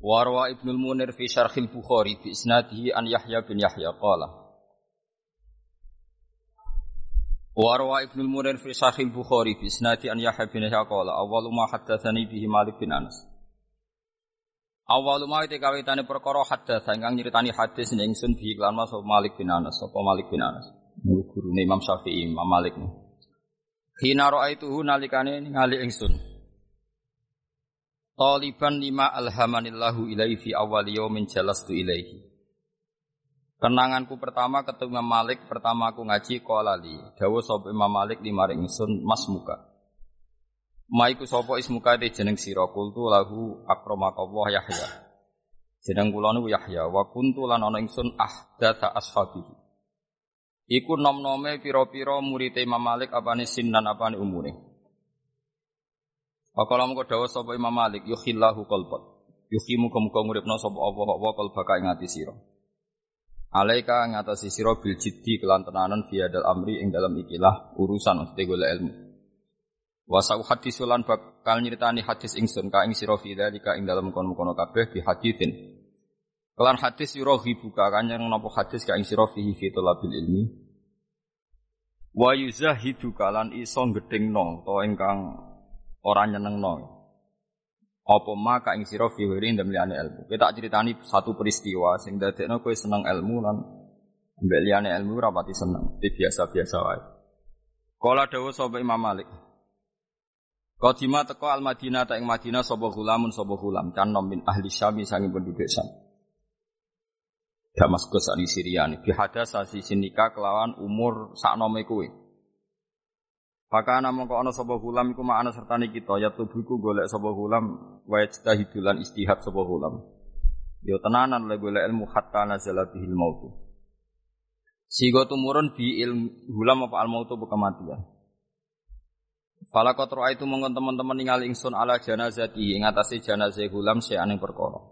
Warwa Ibnul Munir fi Syarhil Bukhari bi isnadihi an Yahya bin Yahya qala. Warwa Ibnul Munir fi Syarhil Bukhari bi isnadi an Yahya bin Yahya qala awwalu ma haddatsani bihi Malik bin Anas. Awwalu ma kawitane perkara haddatsa ingkang nyritani hadis ning ingsun bihi lan Mas Malik bin Anas sapa Malik bin Anas? Gurune Imam Syafi'i Imam Malik Hina ra'aituhu nalikane ningali ingsun Taliban lima alhamanillahu ilaihi fi awal yaumin jalastu ilaihi. Kenanganku pertama ketemu Imam Malik, pertama aku ngaji kolali. Dawa sapa Imam Malik lima ringsun mas muka. Maiku sapa ismuka de jeneng sira kultu lahu akramakallah Yahya. Jeneng kula niku Yahya wa kuntu lan ana ingsun ahdatha ashabihi. Iku nom-nome pira-pira murid Imam Malik apane sinan apane umure. Pakala mengko dawuh sapa Imam Malik yukhillahu qalbat. Yukhimu muga-muga nguripna sapa wa qalbaka ing ati sira. Alaika ngatasi sira bil jiddi kelan tenanan fi adal amri ing dalam ikilah urusan mesti golek ilmu. Wa sa'u hadisulan bakal nyeritani hadis ingsun ka ing sira fi dalika ing dalam kono-kono kabeh bi haditsin. Kelan hadis sira buka kanyang napa hadis ka ing sira fihi fi talabil ilmi. Wa yuzahidu kalan iso gedhengno to ingkang ora nyenengno. Apa maka ing sira fi wiri ndem liyane ilmu. Kita critani satu peristiwa sing dadekno kowe seneng ilmu lan mbek liyane ilmu ora pati seneng. Biasa-biasa wae. Kala dawuh sapa Imam Malik. Qadima teko al Madinah ta ing Madinah sapa gulamun sapa gulam canom min ahli Syam sangi penduduk Syam. Damaskus ani Syria ni. Bihada sasi sinika kelawan umur saknome kowe. Pakana mongko ana sapa hulam iku ma'ana sertane kita ya tubuhku golek sapa hulam wa hidulan istihad sapa hulam. Yo tenanan le golek ilmu hatta nazala bihil mautu. Sigo tumurun bi ilmu hulam apa al mautu kematian. Fala qatra itu mongkon teman-teman ningali ingsun ala janazati ing atase janazah hulam se aning perkara.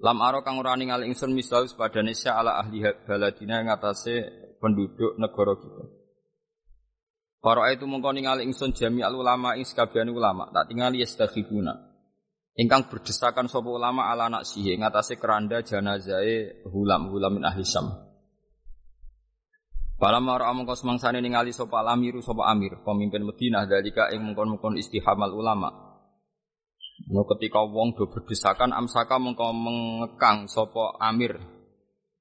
Lam aro kang ora ningali ingsun misal sepadane ala ahli baladina ing atase penduduk negara kita. Para itu mengkau ningali ingsun jami al ulama ing sekabian ulama tak tingali yastaghibuna. Ingkang berdesakan sapa ulama ala anak sihe ngatasé keranda janazahe hulam hulam min ahli syam. Palam mara amangka semangsane ningali sapa amiru sapa amir pemimpin Madinah dalika ing mengkon-mengkon istihamal ulama. No ketika wong do berdesakan amsaka mengkau mengekang sapa amir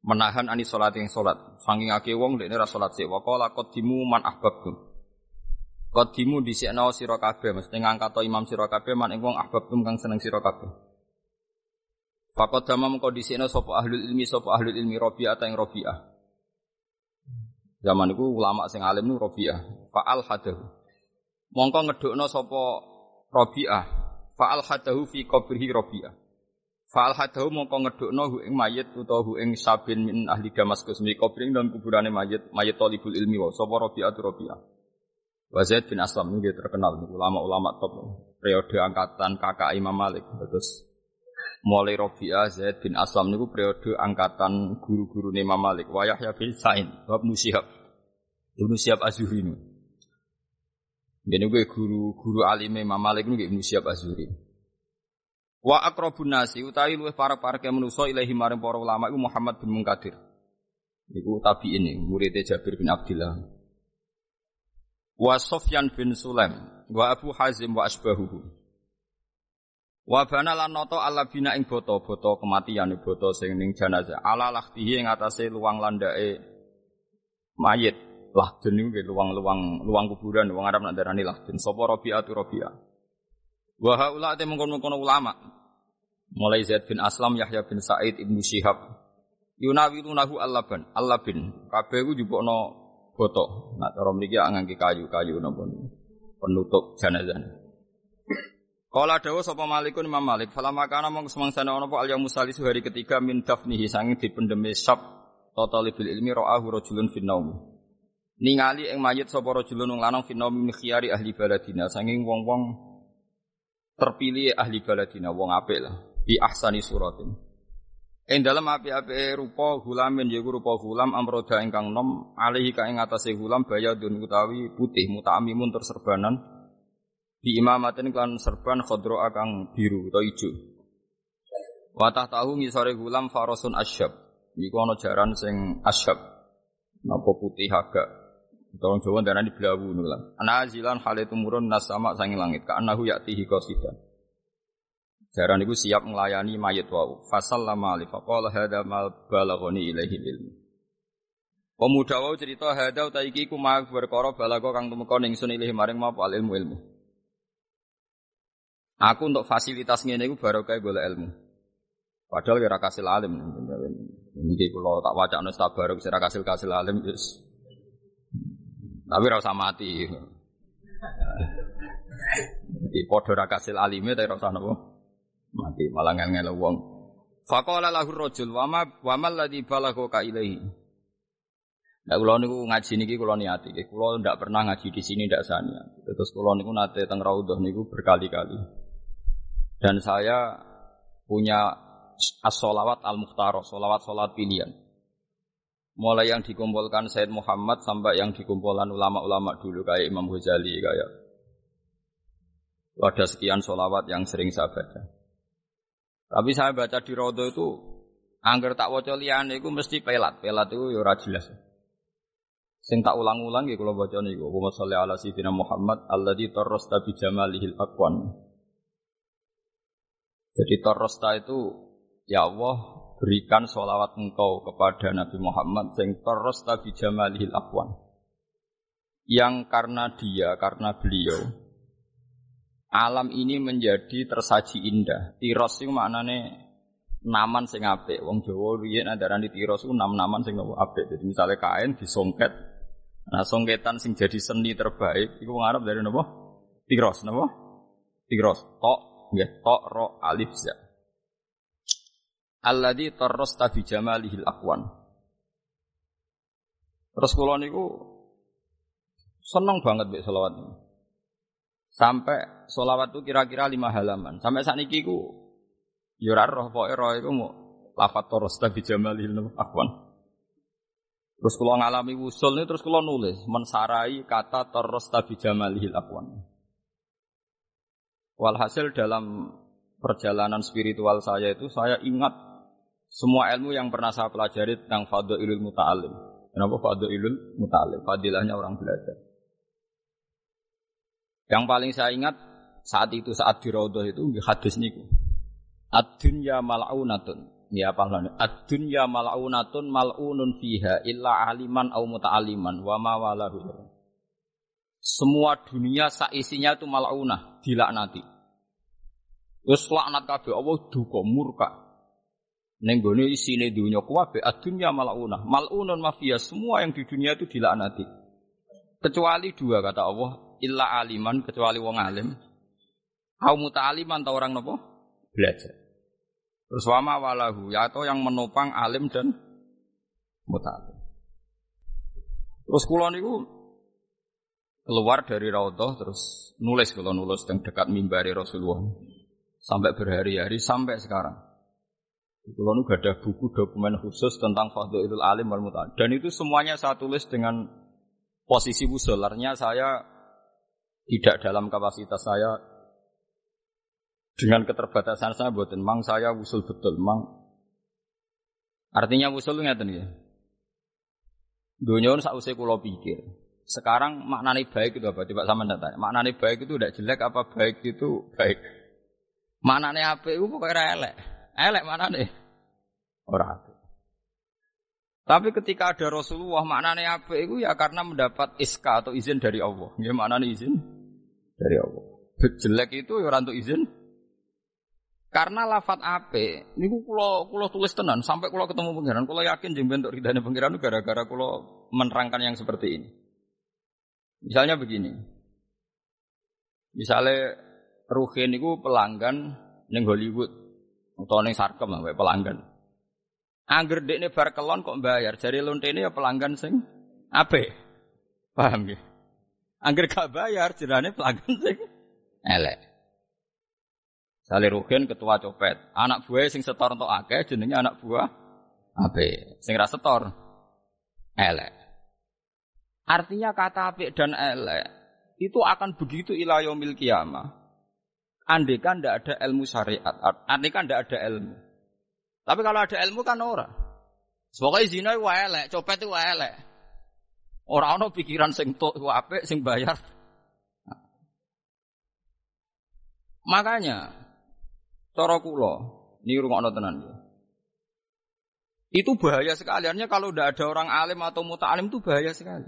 menahan ani salat yang salat. Saking akeh wong dekne ra salat sik. Wa qala qaddimu man ahbabtum. Kodimu dhisikno sira kabeh, mesti ngangkat imam sira kabeh man ing wong ahbabtum kang seneng sira kabeh. Fakot dama mengko dhisikno sapa ahlul ilmi sapa ahlul ilmi Rabi'ah ta ing Rabi'ah. Zaman iku ulama sing alim nu Rabi'ah. Fa'al hadahu. Mongko ngedukno sapa Rabi'ah. Fa'al hadahu fi qabrihi Rabi'ah. Fa'al hadahu mongko ngedukno hu ing mayit utawa hu ing sabin min ahli Damaskus mi qabring dan kuburane mayit mayit talibul ilmi wa sapa Rabi'ah tu Rabi'ah. Wa Zaid bin Aslam ini terkenal ulama-ulama top. Periode angkatan kakak Imam Malik terus mulai Robi'ah Zaid bin Aslam ini periode angkatan guru-guru Imam Malik. Wa Yahya bin Sa'in wa Ibnu Syihab. Ibnu Syihab Az-Zuhri ini. Jadi gue guru-guru alim Imam Malik ini Ibnu Syihab Az-Zuhri. Wa akrabun nasi utawi luwih para para ke manusa ilahi maring para ulama iku Muhammad bin Munkadir. Iku tabi ini murid Jabir bin Abdullah wa Sofyan bin Sulaim wa Abu Hazim wa asbahuhu wa bana lan nata ala bina ing boto-boto kematian boto sing ning jenazah ala lahtihi ing atase luang landake mayit. Lahdun niku luang-luang luang kuburan wong Arab nak darani lahdun. Sapa Rabi'atu Rabi'ah? Wa haula te mengkon-mengkon ulama. Mulai Zaid bin Aslam Yahya bin Sa'id Ibnu Syihab yunawilunahu allaban allabin. Kabeh ku jupukno botok. Nah, cara mriki ngangge kayu-kayu napa penutup jenazah. Kala dawa sapa Malikun Imam Malik, fala makana mong semangsane ana apa al musali hari ketiga min dafnihi sanging dipendeme sab totalibil ilmi ra'ahu rajulun fin naum. Ningali ing mayit sapa rajulun wong lanang fin naum khiyari ahli baladina sanging wong-wong terpilih ahli baladina wong apik lah fi ahsani suratin. Ing dalam api-api rupa gulamin yaiku rupa gulam amroda ingkang nom alihi ka ing atase gulam bayadun utawi putih muta'amimun terserbanan di imamatin klan serban khodro akang biru atau hijau. Watah tahu ngisore gulam farosun asyab. Iku ana jaran sing asyab. Napa putih agak. Tolong Jawa darah di belawu nula. Ana azilan hale tumurun nasama sangi langit. Ka anahu qasidan. Jaran itu siap melayani mayit wau. Fasal lama alif. Hadha mal balaghani ilaihi ilmu. Pemuda wau cerita hadha utaiki ku ma berkara balago kang tumeka ning sun ilaihi maring ma ilmu ilmu. Aku untuk fasilitas ngene iku baru kayak golek ilmu. Padahal kira kasil alim. Ini kalau tak wajah nus tabaruk kira kasil kasil alim yes. Tapi rasa mati. Di podo kasil alimnya tapi rasa nopo mati malah ngel wong. Fakola lahur rojul wama wamal ladhi balago ka ilahi. Nah, kalau niku ngaji niki kalau niati, kalau ndak pernah ngaji di sini ndak sania. Terus kalau niku nate teng raudhah niku berkali-kali. Dan saya punya as-solawat al-mukhtar, solawat solat pilihan. Mulai yang dikumpulkan Said Muhammad sampai yang dikumpulkan ulama-ulama dulu kayak Imam Ghazali kayak ada sekian solawat yang sering saya baca. Tapi saya baca di Rodo itu angger tak waca liyane iku mesti pelat. Pelat itu ya ora jelas. Sing tak ulang-ulang ya kalau baca niku. Wa sholli ala sayyidina Muhammad alladzi tarrasta bi jamalihil aqwan. Jadi torosta itu ya Allah berikan sholawat engkau kepada Nabi Muhammad sing torosta bijamalihil afwan. Yang karena dia, karena beliau alam ini menjadi tersaji indah. Tiros itu maknane naman sing apik. Wong Jawa riyen andarane tiros itu nam-naman sing apik. Jadi misalnya kain disongket. Nah, songketan sing jadi seni terbaik iku ngarep dari napa? Tiros, napa? Tiros. Tok nggih ta ra alif za alladzi tarrasta bi jamalihil aqwan terus kula niku seneng banget mbek selawat ini sampai selawat itu kira-kira lima halaman sampai saat ini ku yo ya roh pokoke roh iku mau lafat tarrasta bi jamalihil aqwan Terus kalau ngalami usul ini terus kalau nulis mensarai kata terus tabi jamalihil aqwan. Walhasil dalam perjalanan spiritual saya itu saya ingat semua ilmu yang pernah saya pelajari tentang ilul muta'alim. Kenapa ilul muta'alim? Fadilahnya orang belajar. Yang paling saya ingat saat itu saat di Raudhah itu hadis niku. Ad-dunya mal'unatun. Ya pahlawan. Ad-dunya mal'unatun mal'unun fiha illa aliman au muta'aliman wa ma walahu. Semua dunia saisinya itu mal'unah, dilaknati. Wis laknat kabeh Allah duka murka. Ning gone isine dunya kuwabe adunya maluna. Malunun mafia semua yang di dunia itu dilaknati. Kecuali dua kata Allah, illa aliman kecuali wong alim. Kau muta'aliman ta orang nopo? Belajar. Terus wama walahu ya atau yang menopang alim dan muta'alim. Terus kula niku keluar dari raudhah terus nulis kalau nulis yang dekat mimbari Rasulullah sampai berhari-hari sampai sekarang. Kalau nu ada buku dokumen khusus tentang Fadlul Alim wal Muta'al. Dan itu semuanya saya tulis dengan posisi wusularnya saya tidak dalam kapasitas saya. Dengan keterbatasan saya buat mang saya usul betul mang. Artinya usul ngeten ya? Dunia usai kulo pikir. Sekarang maknanya baik itu apa? Coba sama tanya. Maknanya baik itu tidak jelek apa baik itu baik? Mana nih apa itu pokoknya elek. Elek mana nih? Orang Tapi ketika ada Rasulullah, mana nih apa itu ya karena mendapat iska atau izin dari Allah. Ya nih izin? Dari Allah. Jelek itu ya orang izin. Karena lafat ape, ini kulo kulo tulis tenan sampai kulo ketemu pangeran, kulo yakin jeng bentuk ridhanya pangeran gara-gara kulo menerangkan yang seperti ini. Misalnya begini, misalnya Ruhin itu pelanggan ning Hollywood utawa ning Sarkem wae pelanggan. Angger dekne bar kelon kok bayar, jari lontene ya pelanggan sing apik. Paham nggih? Angger gak bayar jerane pelanggan sing elek. Sale Ruhin ketua copet, anak buah sing setor entuk akeh jenenge anak buah apik. Sing ra setor elek. Artinya kata apik dan elek itu akan begitu ila yaumil kiamah. Andai kan tidak ada ilmu syariat, andai kan tidak ada ilmu. Tapi kalau ada ilmu kan ora. Pokoknya zina itu elek, copet itu elek. Orang ono pikiran sing tok apik, sing bayar. Makanya cara kula niku rungokno tenan ya. Itu bahaya sekali. Artinya kalau tidak ada orang alim atau muta'alim itu bahaya sekali.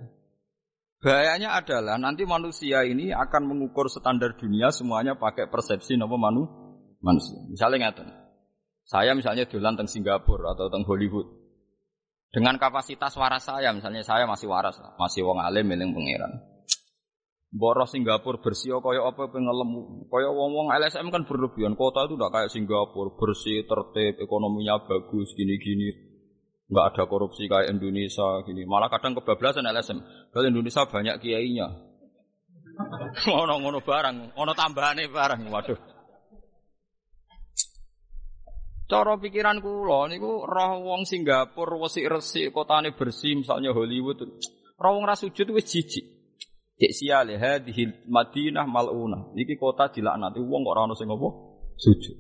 Bahayanya adalah nanti manusia ini akan mengukur standar dunia semuanya pakai persepsi nama manu manusia. Misalnya ngeten. Saya misalnya dolan teng Singapura atau teng Hollywood. Dengan kapasitas waras saya, misalnya saya masih waras, masih wong alim miling pangeran. Boros Singapura bersih kaya apa pengelem kaya wong-wong LSM kan berlebihan. Kota itu udah kayak Singapura, bersih, tertib, ekonominya bagus, gini-gini nggak ada korupsi kayak Indonesia gini. Malah kadang kebablasan LSM. Kalau Indonesia banyak kiainya. Ono ngono barang, ono tambahane barang. Waduh. Cara pikiran kula niku roh wong Singapura resik-resik kotane bersih misalnya Hollywood. Roh wong ra sujud wis jijik. Cek siale hadhil Madinah maluna. Iki kota dilaknati wong kok ora ono sing apa? Sujud.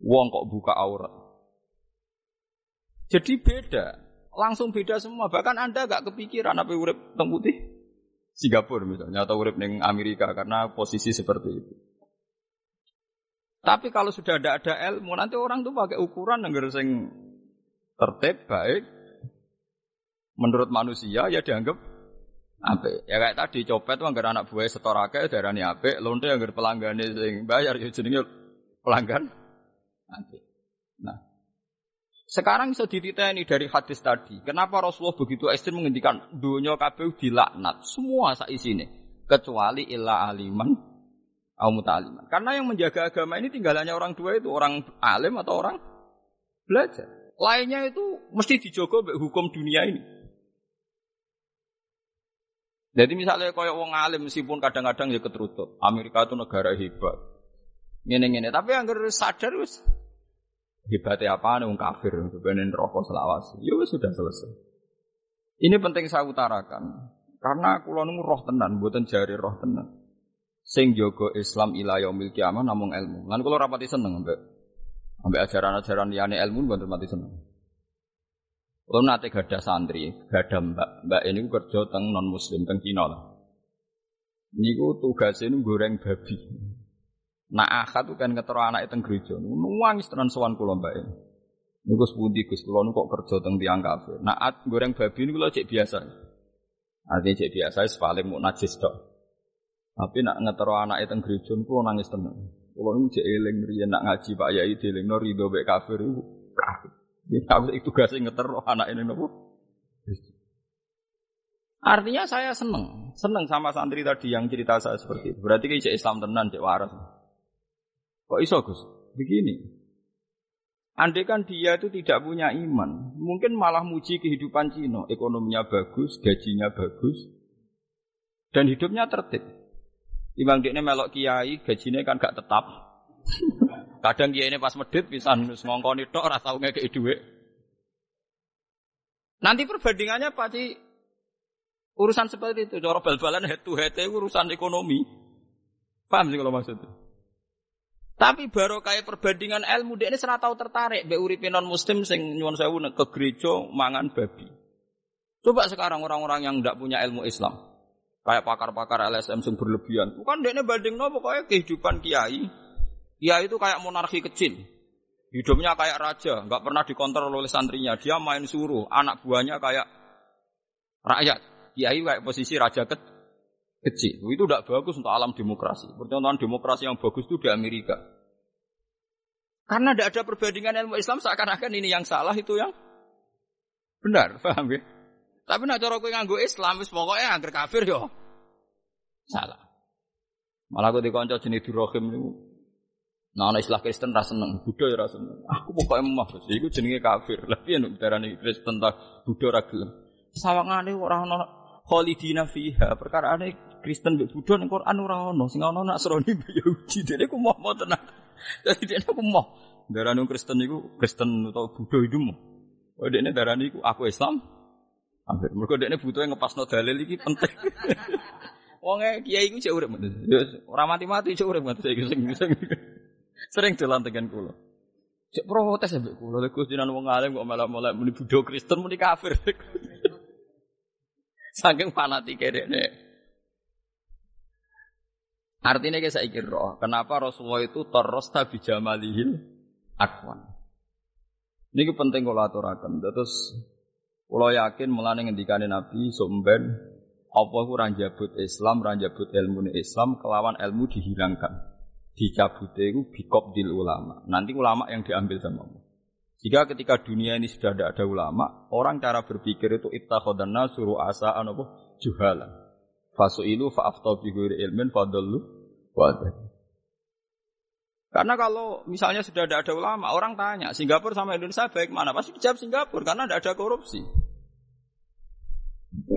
Wong kok buka aurat. Jadi beda, langsung beda semua. Bahkan Anda gak kepikiran apa urip teng putih Singapura misalnya atau urip neng Amerika karena posisi seperti itu. Tapi kalau sudah ada ada ilmu, nanti orang tuh pakai ukuran yang sing tertib, baik. Menurut manusia ya dianggap apik. Ya kayak tadi copet anggar anak buah setorake darani apik, lonte anggar pelanggan sing bayar ya jenenge pelanggan. Nah, sekarang bisa dititeni dari hadis tadi. Kenapa Rasulullah begitu ekstrim menghentikan dunia kabeh dilaknat semua sak isine kecuali illa aliman au muta'aliman. Karena yang menjaga agama ini tinggalannya orang dua itu orang alim atau orang belajar. Lainnya itu mesti dijogo hukum dunia ini. Jadi misalnya kayak wong alim meskipun kadang-kadang ya keterutup. Amerika itu negara hebat. Ngene-ngene, tapi yang sadar wis Hebatnya apa nih kafir, sebenarnya rokok selawas. Ya sudah selesai. Ini penting saya utarakan. Karena kulo nunggu roh tenan, buatan jari roh tenan. Sing Islam ila yaumil kiamah namung ilmu. Lan kulo rapati seneng ambek ambek ajaran-ajaran liyane ilmu buatan mati seneng. Kulo nate gada santri, gada mbak. Mbak ini kerja teng non muslim teng Cina lah. Niku tugasnya goreng babi. Nak akad tuh kan ketero anak itu gereja. Nangis tenan sowan kula mbak. Niku sepundi Gus kula kok kerja teng tiang kafe. Nak goreng babi niku lho cek biasa. Artinya cek biasa paling mau najis tok. Tapi nak ngetero anak itu gereja niku nangis tenan. Kula niku cek eling riyen nak ngaji Pak Yai no rido mek kafir iku kafir. Ya aku itu sing ngetero anak ini nopo. Artinya saya seneng, seneng sama santri tadi yang cerita saya seperti itu. Berarti kayak Islam tenan, cek waras. Kok iso Gus? Begini. Andai kan dia itu tidak punya iman, mungkin malah muji kehidupan Cina. Ekonominya bagus, gajinya bagus, dan hidupnya tertib. Timbang dia melok kiai, gajinya kan gak tetap. Kadang kiai ini pas medit bisa ngongkoni tok, rasa ngekei duit. Nanti perbandingannya pasti urusan seperti itu. Cara bal-balan head to head urusan ekonomi. Paham sih kalau maksudnya? Tapi baru kayak perbandingan ilmu dia ini tahu tertarik be non muslim sing nyuwun sewu ke gereja mangan babi. Coba sekarang orang-orang yang tidak punya ilmu Islam, kayak pakar-pakar LSM sing berlebihan, bukan ini banding no pokoknya kehidupan kiai. Kiai itu kayak monarki kecil, hidupnya kayak raja, nggak pernah dikontrol oleh santrinya. Dia main suruh, anak buahnya kayak rakyat. Kiai kayak posisi raja kecil kecil. Itu tidak bagus untuk alam demokrasi. Percontohan demokrasi yang bagus itu di Amerika. Karena tidak ada perbandingan ilmu Islam seakan-akan ini yang salah itu yang benar, paham ya? Tapi nak cara kowe nganggo Islam wis pokoknya angker kafir yo. Salah. Malah aku dikonco jenis Durahim niku. Nah, ana istilah Kristen ra seneng, Buddha ya ra seneng. Aku pokoke Gus. Iku jenenge kafir. Lah piye nek darani Kristen ta Buddha ra gelem. Sawangane ora ana khalidina fiha. Perkara ane Kristen mbek Buddha ning Quran ora ana. Sing ana Nasrani mbek Yahudi. Dene ku mau tenan. Dadi dene aku mau. Darani Kristen iku Kristen utawa Buddha itu mau. Oh dene darani aku Islam. Hampir. Mergo dene butuhe ngepasno dalil iki penting. Wonge kiai iku cek urip mboten. Ya ora mati-mati cek urip mboten saiki sing sering dolan tekan kula. Cek protes mbek kula. Lha Gus jinan wong alim kok malah mulai muni Buddha Kristen muni kafir. Saking fanatike dekne. Artinya kayak saya kira, kenapa Rasulullah itu terus tabi jamalihil akwan. Ini penting kalau aturakan. Terus kalau yakin mulane ngendikane Nabi somben apa ku ranjabut Islam, ranjabut ilmu Islam kelawan ilmu dihilangkan. Dicabute itu bikop dil ulama. Nanti ulama yang diambil sama Allah. Jika ketika dunia ini sudah tidak ada ulama, orang cara berpikir itu ittakhadanna suruh asa apa juhala. Fasu'ilu fa'aftau bi ghairi ilmin fadallu wadah. Karena kalau misalnya sudah tidak ada ulama, orang tanya, Singapura sama Indonesia baik mana? Pasti dijawab Singapura karena tidak ada korupsi.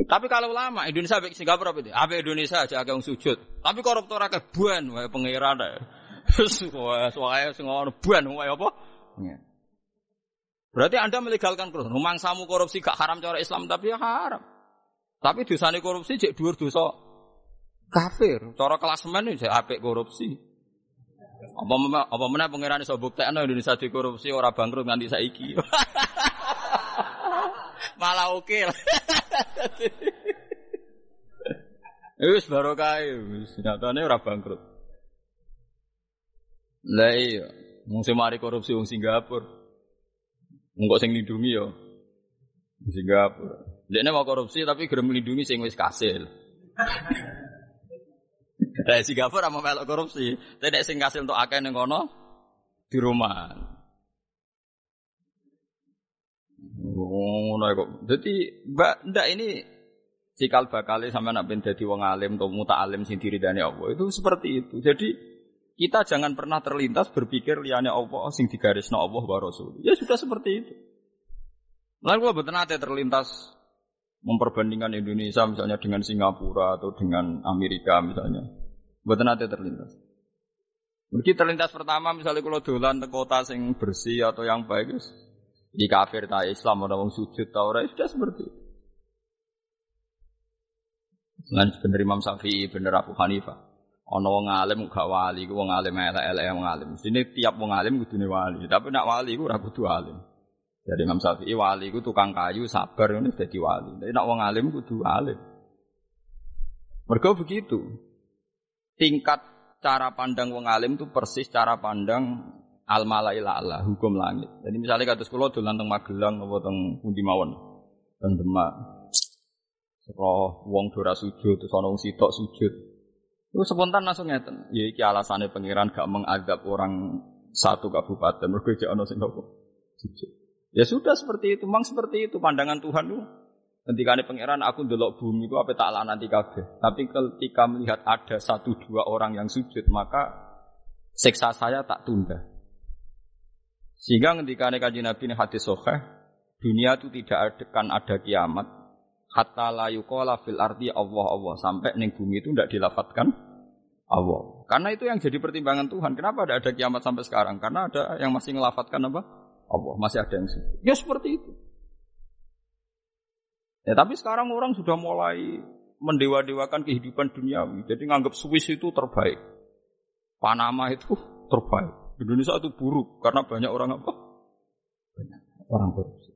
Tapi kalau ulama, Indonesia baik Singapura apa itu? Apa Indonesia aja agak sujud. Tapi koruptor agak buan, wae pengiran deh. Wah, soalnya semua buan, wae apa? Berarti Anda melegalkan korupsi. samu korupsi gak haram cara Islam tapi ya haram. Tapi dosane korupsi cek dhuwur dosa kafir. Cara klasemen iki apik korupsi. Apa apa meneh pangeran iso buktekno Indonesia dikorupsi ora bangkrut nganti saiki. Malah oke lah. Wis barokah wis nyatane ora bangkrut. Lah iya, mung mari korupsi wong Singapura. Engkau sing lindungi yo. Singapura. Dia mau korupsi tapi gerem melindungi sing wis kasil. Nah, Singapura mau melok korupsi, tapi sing kasil untuk akeh ning kono di rumah. Ngono kok. Jadi, Mbak, ndak ini cikal bakal sama nak ben dadi wong alim atau muta alim sing diridani Allah itu seperti itu. Jadi kita jangan pernah terlintas berpikir liane Allah sing digarisno Allah wa Rasul. Ya sudah seperti itu. Lalu kalau betul nanti terlintas memperbandingkan Indonesia misalnya dengan Singapura atau dengan Amerika misalnya. Betul nanti terlintas. Mungkin terlintas pertama misalnya kalau dolan ke kota sing bersih atau yang baik di kafir ta Islam ada wong sujud ta ora sudah seperti itu. Selain bener Imam Syafi'i, bener Abu Hanifah. Ana wong alim gak wali, ku wong alim elek-elek wong. Sini tiap wong alim kudune wali, tapi nak wali ku ora kudu alim. Jadi Imam Syafi'i wali ku tukang kayu sabar ngono dadi wali. Tapi nak wong alim kudu alim. Mergo begitu. Tingkat cara pandang wong alim itu persis cara pandang al malaila Allah, hukum langit. Jadi misalnya kados kula dolan teng Magelang apa teng pundi mawon. Teng Demak. Sekolah wong dora sujud, terus ana sitok sujud. Itu spontan langsung ngeten. Ya iki alasannya pangeran gak mengadab orang satu kabupaten. Mergo jek ana sing Ya sudah seperti itu, memang seperti itu pandangan Tuhan itu. Ketika ini pangeran aku ndelok bumi itu apa tak nanti kabeh. Tapi ketika melihat ada satu dua orang yang sujud, maka seksa saya tak tunda. Sehingga ketika ini kaji Nabi ini hadis soheh, dunia itu tidak akan ada kiamat hatta la yuqala fil ardi Allah Allah sampai ning bumi itu tidak dilafatkan Allah. Karena itu yang jadi pertimbangan Tuhan. Kenapa ada ada kiamat sampai sekarang? Karena ada yang masih ngelafatkan apa? Allah. Masih ada yang sujud. Ya seperti itu. Ya tapi sekarang orang sudah mulai mendewa-dewakan kehidupan duniawi. Jadi nganggap Swiss itu terbaik. Panama itu terbaik. Indonesia itu buruk karena banyak orang apa? Banyak orang korupsi.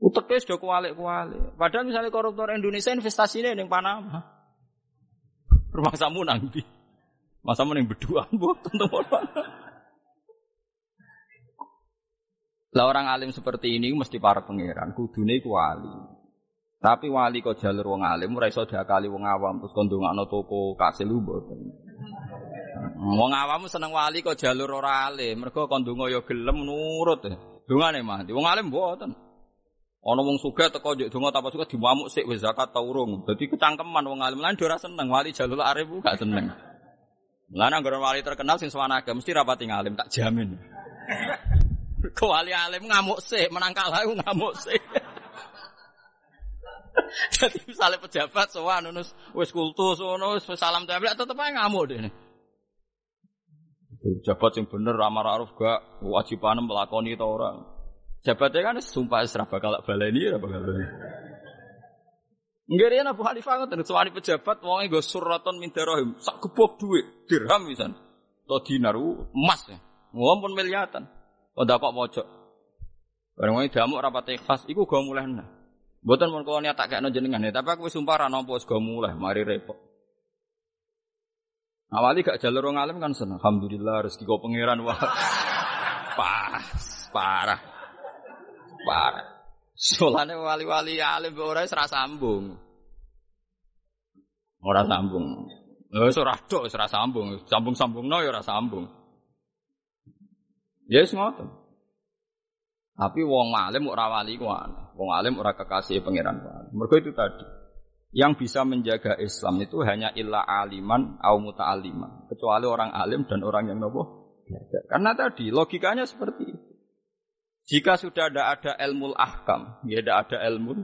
Uteknya sudah kualik-kualik. Padahal misalnya koruptor Indonesia investasinya yang Panama. Rumah samu nanti. Masa mending berdua tentu Lah orang alim seperti ini mesti para pangeran, kudune iku wali. Tapi wali kok jalur wong alim ora iso diakali wong awam terus kon ndongakno toko kasil mboten. Wong awam seneng wali kok jalur ora alim, mergo kon ndonga ya gelem nurut. Dongane mah, wong alim mboten. Ana wong sugih teko njek donga tanpa suka diwamuk sik wis zakat ta urung. Dadi kecangkeman wong alim lan ora seneng wali jalur arep gak seneng. Lah nang wali terkenal sing swanaga mesti rapati ngalim tak jamin. Kau wali alim ngamuk sih, menang kalah ngamuk sih. Jadi misalnya pejabat sowan nunus wis kultus ngono wis salam tablet tetep ae ngamuk deh. Pejabat sing bener ramah ra'ruf gak kewajiban melakoni itu orang. Jabatnya kan sumpah serah bakal baleni ya bakal baleni. Ada Abu Hanifah ngoten sewani pejabat wonge nggo suraton min darahim sak gebok dhuwit dirham pisan. To dinar emas ya. Wong miliatan. Oh kok pojok. Bareng wae damuk rapat ikhlas iku go mulai. Mboten mun kula niat tak kekno jenengan, tapi aku wis sumpah ra nampa wis go mulai, mari repot. Awali gak jalur wong alim kan seneng. Alhamdulillah rezeki kau pangeran wah. Pas, parah. Parah. Solane wali-wali alim ora wis ra sambung. Ora sambung. Wis ora tok wis ra sambung. Sambung-sambungno ya ora sambung. Yes ngoten. Tapi wong alim ora wali ku Wong alim ora kekasih pangeran Mergo itu tadi. Yang bisa menjaga Islam itu hanya illa aliman au muta'aliman. Kecuali orang alim dan orang yang nopo Karena tadi logikanya seperti itu. Jika sudah ada ada ilmu ahkam, ya ada ada ilmu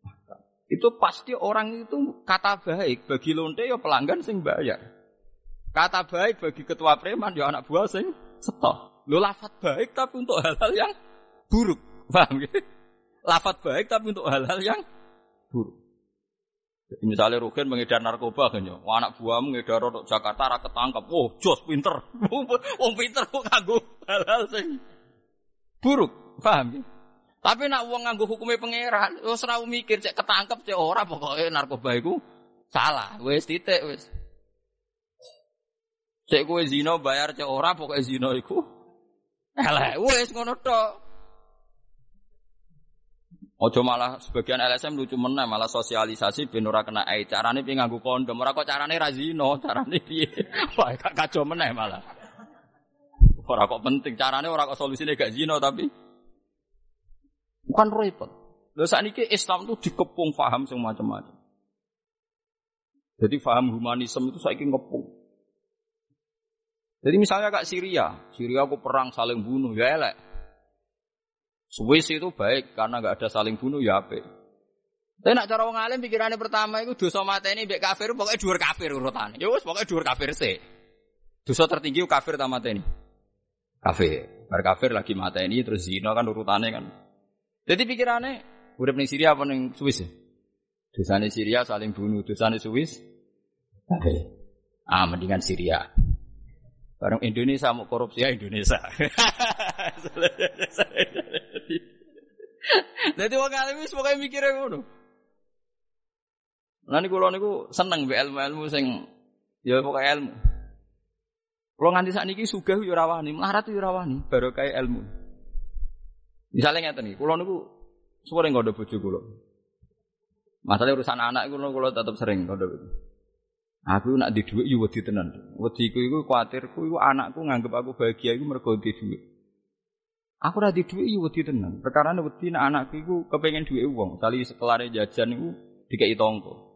ahkam. Itu pasti orang itu kata baik bagi lonte ya pelanggan sing bayar. Kata baik bagi ketua preman ya anak buah sing setok. Lo lafat baik tapi untuk hal-hal yang buruk. Paham ya? Lafat baik tapi untuk hal-hal yang buruk. Misalnya Rugen mengedar narkoba kan. Anak buahmu mengedar untuk Jakarta ra ketangkap. Oh, jos pinter. Wong pinter kok nganggo hal-hal sing buruk. Paham ya? Tapi nak uang nganggo hukumnya pangeran, wis ora mikir cek ketangkep cek ora pokoknya narkoba iku salah. Wis titik wis. Cek kowe zina bayar cek ora pokoknya zina iku elek. Wis ngono tok. Ojo malah sebagian LSM lucu meneh malah sosialisasi ben ora kena ai. Carane piye nganggo kondom, ora kok carane ra zina, carane piye. Wah, gak kacau meneh malah. Ora kok penting carane ora kok solusine gak zina tapi bukan repot. Lho sakniki Islam tuh dikepung paham sing macam-macam. Jadi paham humanisme itu saiki ngepung. Jadi misalnya kak Syria, Syria aku perang saling bunuh, ya elek. Swiss itu baik karena nggak ada saling bunuh ya apa. Tapi nak cara wong alim pikirannya pertama itu dosa mata ini mbek kafir pokoknya dua kafir urutan. Ya wes pokoknya dua kafir sih. Dosa tertinggi kafir sama mata ini. Kafir. Bar kafir lagi mata ini terus zina kan urutannya kan. Jadi pikirannya udah ning Syria apa ning Swiss ya? Dosane Syria saling bunuh, dosane Swiss kafir. Ah mendingan Syria. Bareng Indonesia mau korupsi ya Indonesia. Jadi wong alim wis pokoke mikire ngono. Lah niku kula niku seneng mbek ilmu-ilmu sing ya pokoke ilmu. Kula nganti sakniki sugih yo ora wani, melarat yo ora wani, baru kaya ilmu. Misalnya ngeten iki, kula niku sering ngondo bojo kula. Masalah urusan anak kula kula tetep sering ngondo bojo. Aku nak di dhuwit yo wedi tenan. Wediku iku kuwatirku iku anakku nganggep aku bahagia iku mergo di. Aku ora di dhuwit wedi tenan. Perkara wedi nek anakku iku kepengin dhuwit wong, kali sekelare jajan iku dikai tonggo.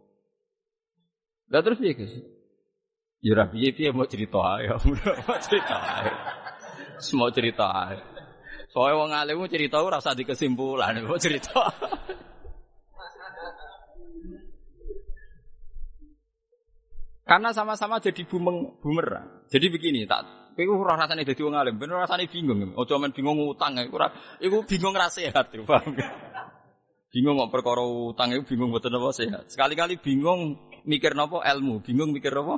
Lah terus piye, Gus? Ya ora piye-piye mau cerita ae, mau cerita ae. Semua cerita ae. Soale wong alim cerita ora usah dikesimpulan, mau cerita. Karena sama-sama jadi bumeng, bumerang. Jadi begini, tak Iku ora rasane dadi wong alim, ben rasane bingung. Ojo men bingung utang iku ora iku bingung ra sehat, paham. bingung kok perkara utang iku bingung mboten apa sehat. Sekali-kali bingung mikir napa ilmu, bingung mikir apa?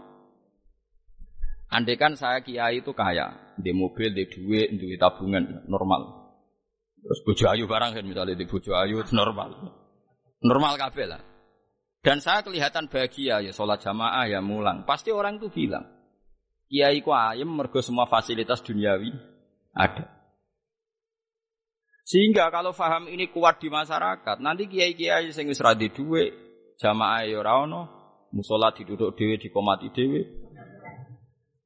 Andai kan saya kiai itu kaya, di mobil, di duit, duit tabungan normal. Terus bojo ayu barang kan misalnya di bojo ayu normal. Normal kabeh lah. Dan saya kelihatan bahagia ya sholat jamaah ya mulang. Pasti orang itu bilang, Kiai ku ayem mergo semua fasilitas duniawi ada. Sehingga kalau faham ini kuat di masyarakat, nanti kiai-kiai sing wis radi duwe, jamaah ya ora ono, musala diduduk dhewe dikomati dhewe.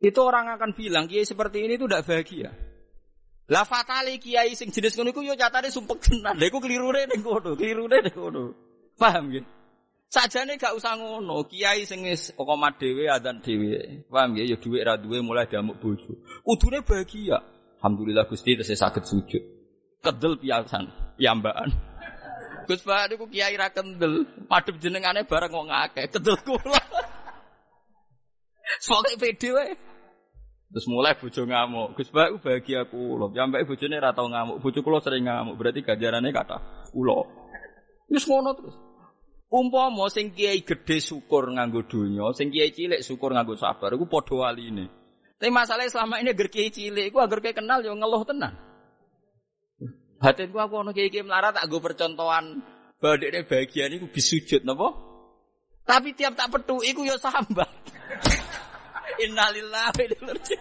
Itu orang akan bilang kiai seperti ini itu tidak bahagia. Lah fatali kiai sing jenis ngono iku yo catane sumpek tenan. Lha iku kelirune ning kono, kelirune ning kono. Paham gitu? Sajane gak usah ngono, kiai sing wis komat dhewe adzan dhewe. Paham ya, ya dhuwit ra duwe mulai damuk bojo. Kudune bahagia. Alhamdulillah Gusti tesih saged sujud. Kedel piyasan, piyambakan. Gus Pak niku kiai ra kendel, madhep jenengane bareng wong akeh, kedel kula. Soale pede wae. Terus mulai bojo ngamuk. Gus Pak bahagia kula. Sampai bojone ra tau ngamuk. Bojo kula sering ngamuk, berarti ganjarane kata kula. Wis ngono terus. Umpama sing kiai gede syukur nganggo donya, sing kiai cilik syukur nganggo sabar, iku padha waline. Tapi masalahnya selama ini agar kiai cilik, iku agar kiai kenal yo ngeluh tenan. Gua aku ono kiai melarat tak gue percontohan dia bahagia ini bisujud napa? Tapi tiap tak petu iku yo sambat. Innalillahi wa inna ilaihi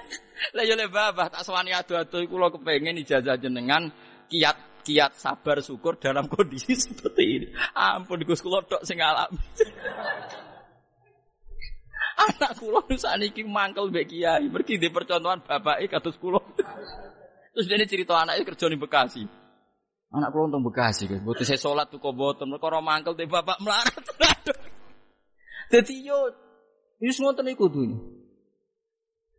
Lah yo le babah tak sewani adu-adu iku lo kepengin ijazah jenengan kiat kiat sabar syukur dalam kondisi seperti ini. Ampun Gus kula tok sing alami. Anak kula sakniki mangkel mbek kiai, mergi di percontohan bapake kados kula. Terus dia cerita anaknya kerja di Bekasi. Anak kula untung Bekasi, guys. Butuh saya sholat tuh kok boten, mereka orang mangkel di bapak melarat. Jadi yo, ini ngoten iku tuh.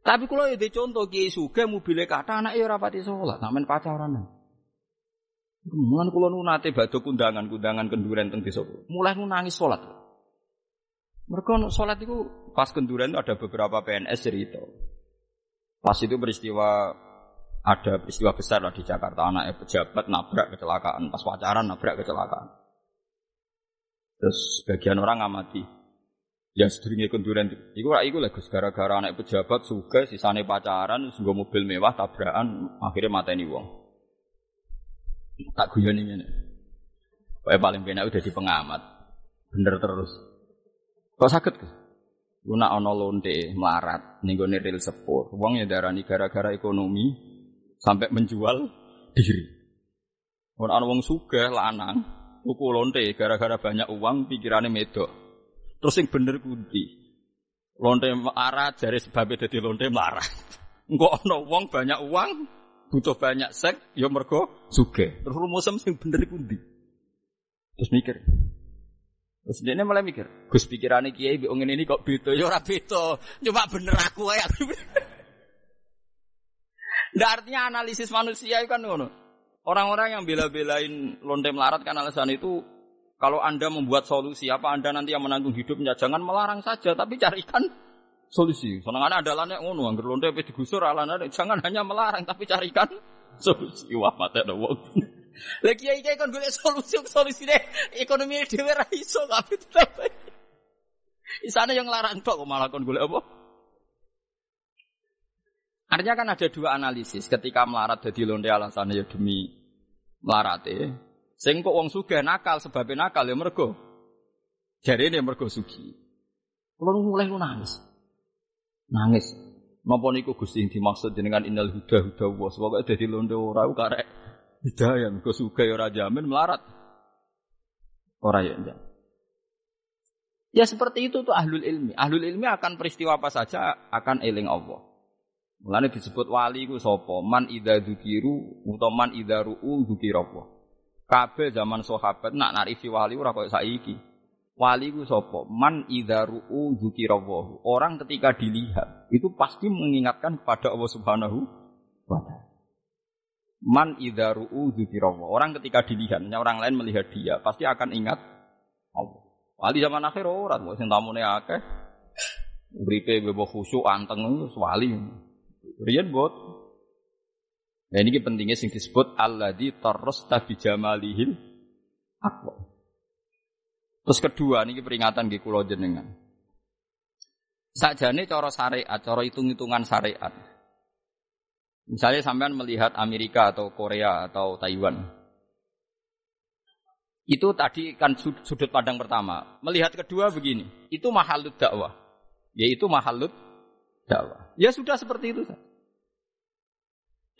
Tapi kalau ya contoh kiai suge mobilnya kata anak ya rapati sholat, namen pacaran. Mulan kula nu nate badhe kundangan-kundangan kenduren teng desa. Mulai nu nangis salat. Mereka salat itu pas kenduren itu ada beberapa PNS cerita. Pas itu peristiwa ada peristiwa besar lah di Jakarta anak pejabat nabrak kecelakaan pas pacaran nabrak kecelakaan. Terus sebagian orang ngamati. Ya sedurunge kenduren iku ora iku lah gara-gara anak pejabat suga sisane pacaran sungguh mobil mewah tabrakan akhirnya mateni wong. Tak guyon ini. Pokoknya paling benar udah di pengamat. Bener terus. Kok sakit ke? Guna ono lonte melarat nih gue sepur. Uangnya darani gara-gara ekonomi sampai menjual diri. Orang ono wong suga lanang tuku lonte gara-gara banyak uang pikirannya medok. Terus yang bener kunti. Lonte melarat jari sebabnya jadi lonte melarat. Enggak ono uang banyak uang butuh banyak seks, ya mergo suge. Terus rumusem sing bener iku ndi? Terus mikir. Terus dia mulai mikir, Gus pikirannya kiai bi ini kok beda, ya ora beda, cuma bener aku aja. Nggak artinya analisis manusia itu kan ngono. Orang-orang yang bela-belain lonte melarat kan alasan itu kalau anda membuat solusi apa anda nanti yang menanggung hidupnya jangan melarang saja tapi carikan solusi. Senengane andalane ngono, anggere lonte pe digusur alane jangan hanya melarang tapi carikan solusi. Wah, mate ada wong. Kiai kiai kon golek solusi solusi deh ekonomi dhewe ra iso kabeh tetep. Isane yang larang tok kok malah kon golek apa? Artinya kan ada dua analisis ketika melarat jadi lonte alasannya ya demi melarate. Sing kok wong nakal sebabnya nakal ya mergo. Jadi ini mergo sugi. Kalau mulai lu nangis. Nangis. Napa niku Gusti dimaksud jenengan innal huda huda wa sebab dadi londo ora karek hidayah mergo sugih ora jamin melarat. Ora ya enggak. Ya seperti itu tuh ahlul ilmi. Ahlul ilmi akan peristiwa apa saja akan eling Allah. Mulane disebut wali ku sapa? Man idza dzukiru utawa man idza ru'u dzukira Allah. Kabeh zaman sahabat nak narifi wali ora koyo saiki. Wali ku sapa? Man idza ru'u. Orang ketika dilihat itu pasti mengingatkan kepada Allah Subhanahu wa taala. Man idza ru'u. Orang ketika dilihat, orang lain melihat dia pasti akan ingat Allah. Wali zaman akhir ora kok sing tamune akeh. Uripe bebo khusyuk anteng wali. Riyen bot. Nah ini pentingnya sing disebut alladzi tarrasta bi jamalihil aqwa. Terus kedua niki peringatan di kula jenengan. Sakjane cara syariat, cara hitung-hitungan syariat. Misalnya sampean melihat Amerika atau Korea atau Taiwan. Itu tadi kan sudut pandang pertama. Melihat kedua begini, itu mahalut dakwah. Yaitu mahalut dakwah. Ya sudah seperti itu.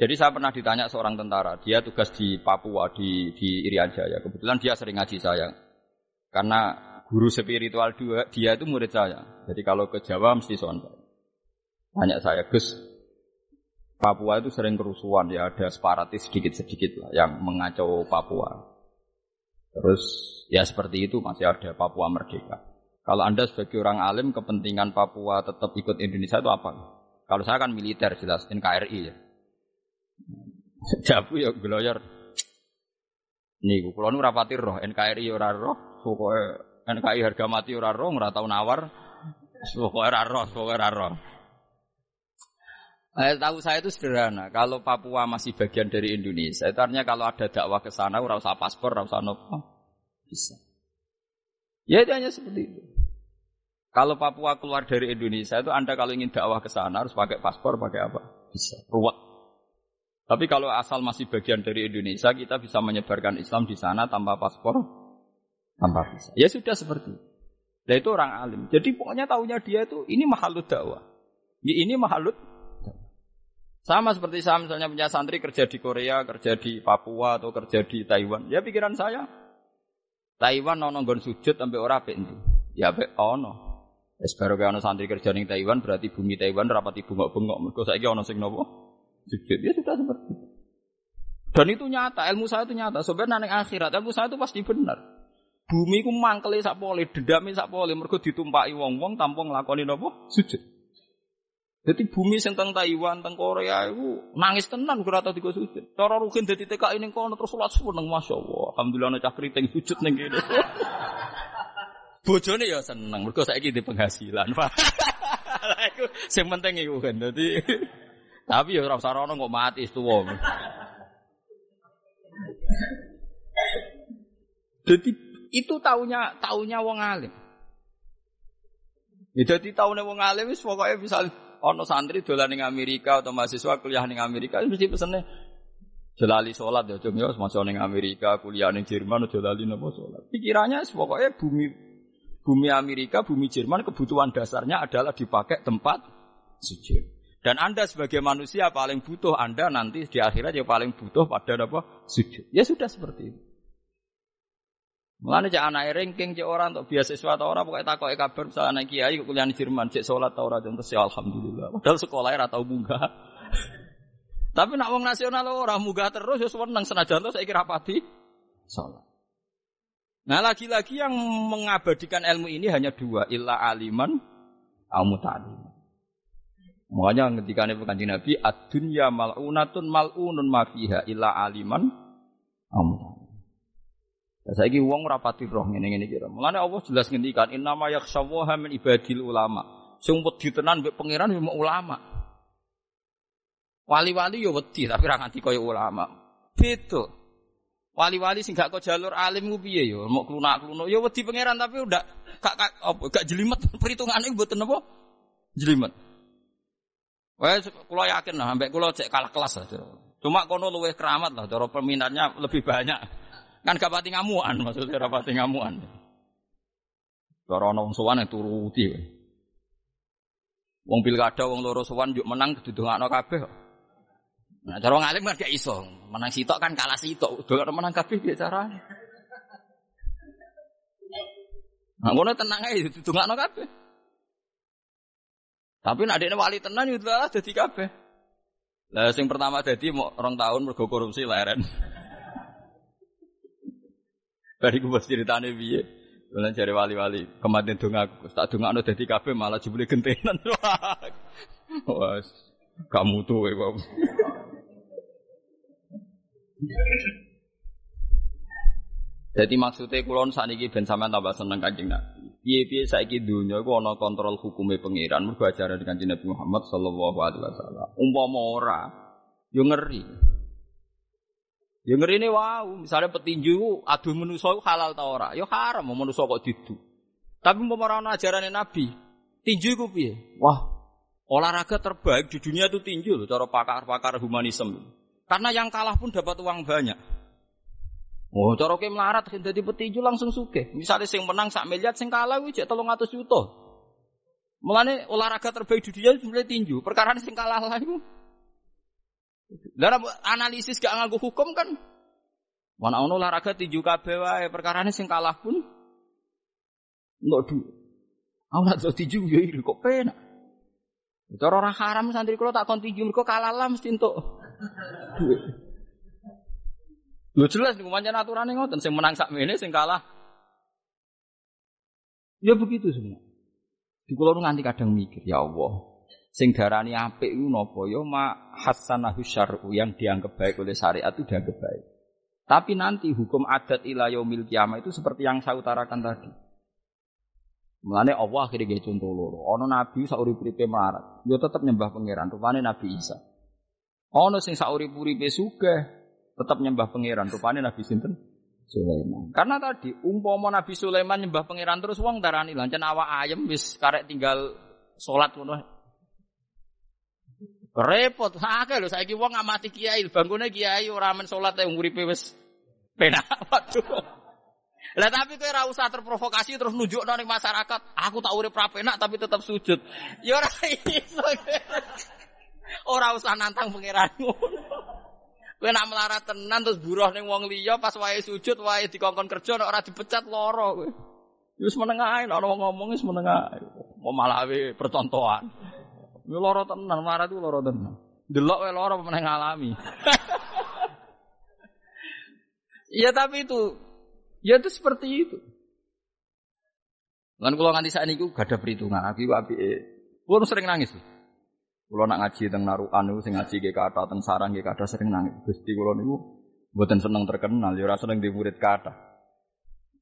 Jadi saya pernah ditanya seorang tentara, dia tugas di Papua di di Irian Jaya. Kebetulan dia sering ngaji saya. Karena guru spiritual dua, dia itu murid saya. Jadi kalau ke Jawa mesti soal Tanya saya, Gus, Papua itu sering kerusuhan ya, ada separatis sedikit-sedikit lah yang mengacau Papua. Terus ya seperti itu masih ada Papua Merdeka. Kalau Anda sebagai orang alim kepentingan Papua tetap ikut Indonesia itu apa? Kalau saya kan militer jelas NKRI ya. Jabu ya geloyor. Nih, kalau nu rapati roh NKRI ora roh, pokoknya NKRI harga mati ora roh, ora tau nawar, pokoknya ora roh, pokoknya ora roh. Eh, tahu saya itu sederhana. Kalau Papua masih bagian dari Indonesia, itu artinya kalau ada dakwah ke sana, ora usah paspor, ora usah nopo, bisa. Ya itu hanya seperti itu. Kalau Papua keluar dari Indonesia itu Anda kalau ingin dakwah ke sana harus pakai paspor, pakai apa? Bisa. Ruwet. Tapi kalau asal masih bagian dari Indonesia, kita bisa menyebarkan Islam di sana tanpa paspor, tanpa visa. Ya sudah seperti itu. Nah itu orang alim. Jadi pokoknya tahunya dia itu ini mahalut dakwah. Ya, ini mahalut sama seperti saya misalnya punya santri kerja di Korea, kerja di Papua atau kerja di Taiwan. Ya pikiran saya, Taiwan nono gon sujud sampai ora apik Ya apik ono. Wis baru ono santri kerja ning Taiwan berarti bumi Taiwan rapati bengok-bengok. Mergo saiki ono sing nopo? Sujud. Ya sudah seperti itu. Dan itu nyata, ilmu saya itu nyata. Sebenarnya ning akhirat ilmu saya itu pasti benar. Bumi ku mangkele sak pole, dendame sak pole mergo ditumpaki wong-wong tanpa nglakoni napa? Sujud. Jadi bumi sing teng Taiwan, teng Korea itu nangis tenan ora tau sujud. Cara rugen dadi TKI ning kono terus salat seneng masyaallah. Alhamdulillah ana cah kriting sujud ning kene. Bojone ya seneng, mergo saiki di penghasilan. Lah iku sing penting iku kan. Dadi tapi ya ora usah rono kok mati tuwa. Jadi itu taunya taunya wong alim. Ya dadi taune wong alim wis pokoke misal ana santri dolan ning Amerika atau mahasiswa kuliah ning Amerika mesti pesene Jelali sholat ya, cuma ya, semasa ning Amerika, kuliah ning Jerman, jelali nopo sholat. Pikirannya pokoknya bumi Bumi Amerika, bumi Jerman kebutuhan dasarnya adalah dipakai tempat sujud. Dan Anda sebagai manusia paling butuh Anda nanti di akhirat yang paling butuh pada apa? Sujud. Ya sudah seperti itu. Mulane cek anak ranking cek orang untuk beasiswa atau orang pokoknya takoke kabar misalnya anak kiai kuliah di Jerman cek sholat tau ora contoh ya alhamdulillah. Padahal sekolahnya ora tau munggah. Tapi nak wong nasional orang munggah terus ya seneng senajan saya kira pati sholat. Nah lagi-lagi yang mengabadikan ilmu ini hanya dua, illa aliman, au. Makanya ketika ini kanjeng Nabi, ad-dunya mal'unatun mal'unun mafiha illa aliman, au. Ya, saya ini uang rapati roh ini ini kira. Mulane Allah jelas ngendikan inna ma yakhshawaha min ibadil ulama. Sing wedi tenan mbek pangeran mau ulama. Wali-wali yo wedi tapi ra nganti kaya ulama. Beda. Wali-wali sing gak kok jalur alim ku piye yo, mau klunak-klunuk. Ya wedi pangeran tapi udah gak gak gak jelimet perhitungane mboten apa? Jelimet. Wes kula yakin lah sampai kula cek kalah kelas lah. Cuma kono luwih keramat lah, cara peminatnya lebih banyak. Kan gak pati ngamuan maksudnya ora pati ngamuan. Cara ana wong sowan turuti. Wong pilkada wong loro sowan yuk menang didongakno kabeh. Nah, cara ngalim kan gak iso. Menang sitok kan kalah sitok. Udah menang kabeh piye carane? Nah, ngono tenang ae ditungakno kabeh. Tapi adekne wali tenan yo lah dadi kabeh. Lah sing pertama dadi mau rong tahun mergo korupsi leren. Bariku bos ceritane piye? Bulan cari wali-wali, kemarin dong aku, tak dong aku dadi kabeh malah jebule gentenan. Wah, kamu tuh, ya, Jadi maksudnya kulon saat ini ben sampean tambah seneng kanjeng Nabi. Piye-piye saiki dunia iku ana kontrol hukumnya pangeran mergo ajaran kanjeng Nabi Muhammad sallallahu alaihi wasallam. Umpama ora yo ngeri. Ngeri ne wow, misalnya petinju aduh manusa halal ta ora? Yo haram manusa kok didu. Tapi umpama ora ana ajarane Nabi, tinju iku piye? Wah, olahraga terbaik di dunia itu tinju loh, cara pakar-pakar humanisme. Karena yang kalah pun dapat uang banyak. Oh, cara ke melarat jadi petinju langsung suke. Misalnya sing menang sak miliar, sing kalah cek tolong atas juta. Mulane olahraga terbaik di dunia mulai tinju. Perkara sing kalah lah itu. Dalam analisis gak nganggu hukum kan. Mana ono olahraga tinju kabeh wae, perkara sing kalah pun enggak du. Awak tuh tinju ya kok penak. Cara orang haram santri kalau tak kon tinju mergo kalah lah mesti entuk. Lho jelas niku pancen aturane ngoten sing menang sakmene sing kalah Ya begitu semua. Di kula nganti kadang mikir, ya Allah, sing darani apik iku napa ya ma hasanahu syar'u yang dianggap baik oleh syariat itu dianggap baik. Tapi nanti hukum adat ila yaumil kiamah itu seperti yang saya utarakan tadi. Mulane Allah akhirnya gaya contoh loro. Ono nabi saurip-uripe melarat, yo tetap nyembah pangeran, rupane Nabi Isa. Ono sing saurip-uripe sugih, tetap nyembah pangeran, rupane Nabi sinten? Sulaiman. Karena tadi umpama Nabi Sulaiman nyembah pangeran terus wong darani lancen awak ayam wis karek tinggal salat ngono. Repot akeh lho saiki wong ngamati kiai, bangkune kiai ora men salat e uripe wis penak. Waduh. Lah tapi kowe ora usah terprovokasi terus nunjukno ning masyarakat, aku tak urip ra penak tapi tetap sujud. Ya ora iso. Ora usah nantang pangeran ngono. Kowe nak melarat tenan terus buruh ning wong liya pas wae sujud wae dikongkon kerja nek ora dipecat lara kowe. Wis menengah ae nek wong ngomong wis menengah. Mau malah percontohan. Yo lara tenan, melarat itu lara tenan. Delok wae lara meneng ngalami. Iya tapi itu ya itu seperti itu. Lan kula nganti saat niku gak ada perhitungan. Abi abi, pun sering nangis. Kulo nak ngaji teng narukan niku sing ngaji nggih kata teng sarang nggih kata sering nangis. Gusti kulo niku mboten seneng terkenal, ya ora seneng di murid kata.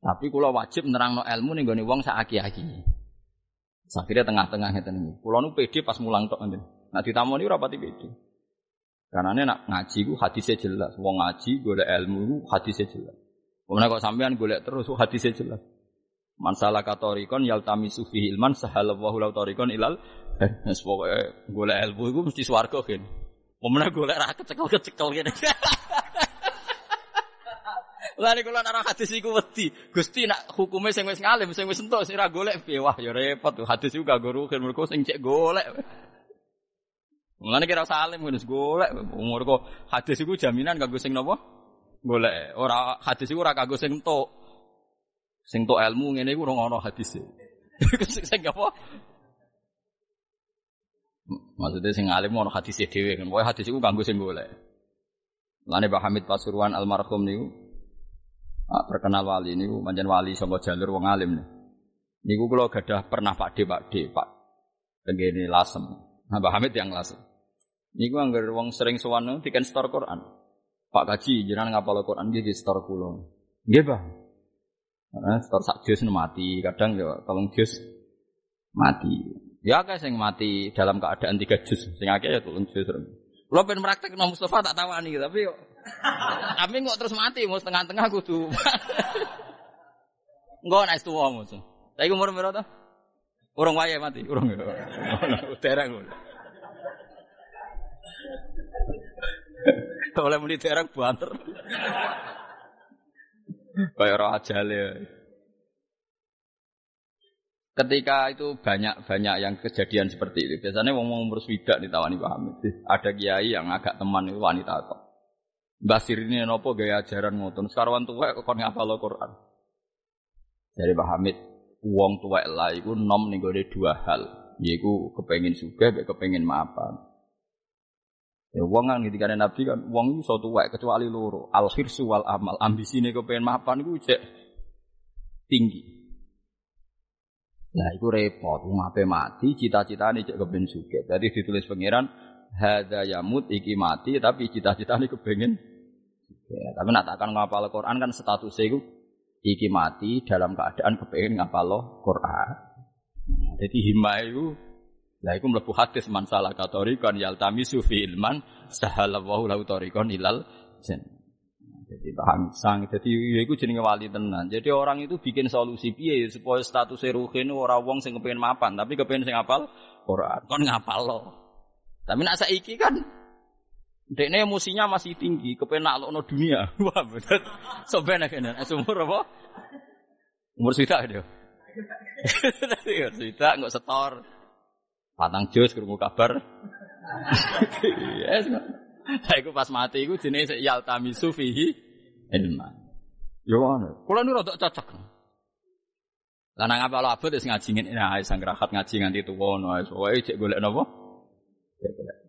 Tapi kulo wajib nerangno ilmu ning gone wong sak aki-aki. Akhirnya tengah-tengah ngeten niku. Kulo nu pede pas mulang tok ngeten. Nak ditamoni ora pati pede. Karena nak ngaji ku hadisnya jelas. Wong ngaji golek ilmu ku hadisnya jelas. Kemudian kok sampean golek terus hadisnya jelas. Man salaka tariqan yaltamisu fihi ilman sahalallahu lahu tariqan ilal Wes pokoke golek ilmu iku mesti swarga kan. Pemenang golek ra kecekel-kecekel ngene. Lah nek kula nara hadis iku wedi. Gusti nak hukume sing wis ngalim, sing wis entuk sing ra golek piye wah ya repot tuh. Hadis iku gak rugen mergo sing cek golek. Mulane kira salim wis golek. Umur kok hadis iku jaminan kanggo sing napa? Golek. Ora hadis iku ora kanggo sing entuk. Sing entuk ilmu ngene iku ora ono hadis. Sing apa? Maksudnya sing alim ono hadis dhewe kan. Pokoke hadis iku kanggo sing golek. Lane Pak Hamid Pasuruan almarhum niku ah, terkenal wali niku pancen wali saka jalur wong alim nih. Niku kula gadah pernah Pak D Pak D Pak tenggene lasem. Nah, Pak Hamid yang lasem. Niku anggar wong sering sowan diken store Quran. Pak Kaji jenengan ngapal Quran nggih di store kula. Nggih, Pak. Nah, store sak jus mati, kadang ya tolong jus mati. Ya akeh sing mati dalam keadaan tiga juz. Sing akeh ya turun juz. Lo pengen praktek no Mustafa tak tawani tapi yo kami kok terus mati mau setengah-tengah kudu. Enggak naik tuwa musuh. Tapi umur berapa tuh? Urung wae mati, urung. Dereng. Oleh muni dereng banter. Kayak roh ajale. Ketika itu banyak-banyak yang kejadian seperti itu. Biasanya wong umur swidak ditawani paham. Ada kiai yang agak teman itu wanita kok. Basir ini nopo gaya ajaran ngotot. Sekarang tua kok ngapal Quran. Jadi Pak Hamid, uang tua lah itu nom nih gue dua hal. Yaitu kepengen suka, kepengen maafan. Ya uang kan ketika Nabi kan uang itu suatu wae kecuali loro. Al khirsu wal amal. Nih kepengen maafan itu cek tinggi. Nah, itu repot. Wong ape mati, cita-citane cek kepen suge. Jadi ditulis pangeran hadza yamut iki mati tapi cita-citane kepengin Ya, tapi nak takkan ngapal Quran kan statusnya itu iki mati dalam keadaan kepengen ngapal Quran. Jadi hima itu lah itu mlebu hadis man salah katorikan yaltamisu fi ilman sahalallahu lahu tariqan ilal jannah. Jadi paham sang. Jadi ya iku jenenge wali tenan. Jadi orang itu bikin solusi piye ya, supaya status ruhin ora wong sing kepengin mapan, tapi kepengin sing apal Quran. Kon ngapal lo. Tapi nak saiki kan Dekne emosinya masih tinggi, kepengen naklokno dunia. Wah, bener. Soben kene. Umur apa? Umur sita dia. Sita nggak setor. Patang jos krungu kabar. Yes. Saya pas mati iku jenenge yaltamisu fihi ilman. Yo ngono. Kula nu rada cocok. Lah nang apa abot wis ngaji ngene nah sang rahat ngaji nganti tuwa no wis wae cek golek napa? Cek golek.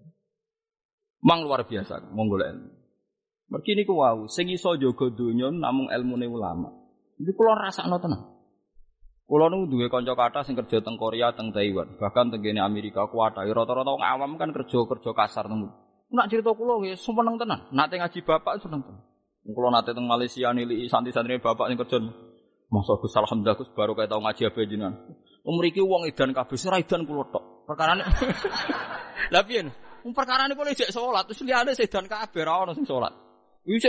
Mang luar biasa, golek ilmu. Mergi niku wau, sing iso jaga donya namung ilmune ulama. Iki kula rasakno tenan. Kula nu duwe kanca kathah sing kerja teng Korea, teng Taiwan, bahkan teng kene Amerika kuwatah. Rata-rata wong awam kan kerja-kerja kasar teng. Nak cerita kula nggih seneng tenan. Nate ngaji bapak seneng tenan. Kula nate teng Malaysia nilai santri-santri bapak sing kerja. Masa Gus alhamdulillah Gus baru kayak tau ngaji apa jenengan. Umriki wong edan kabeh, ora edan kula tok. Perkarane Lah piye? Wong perkarane kula ijek salat, terus liyane sedan kabeh ora ono sing salat.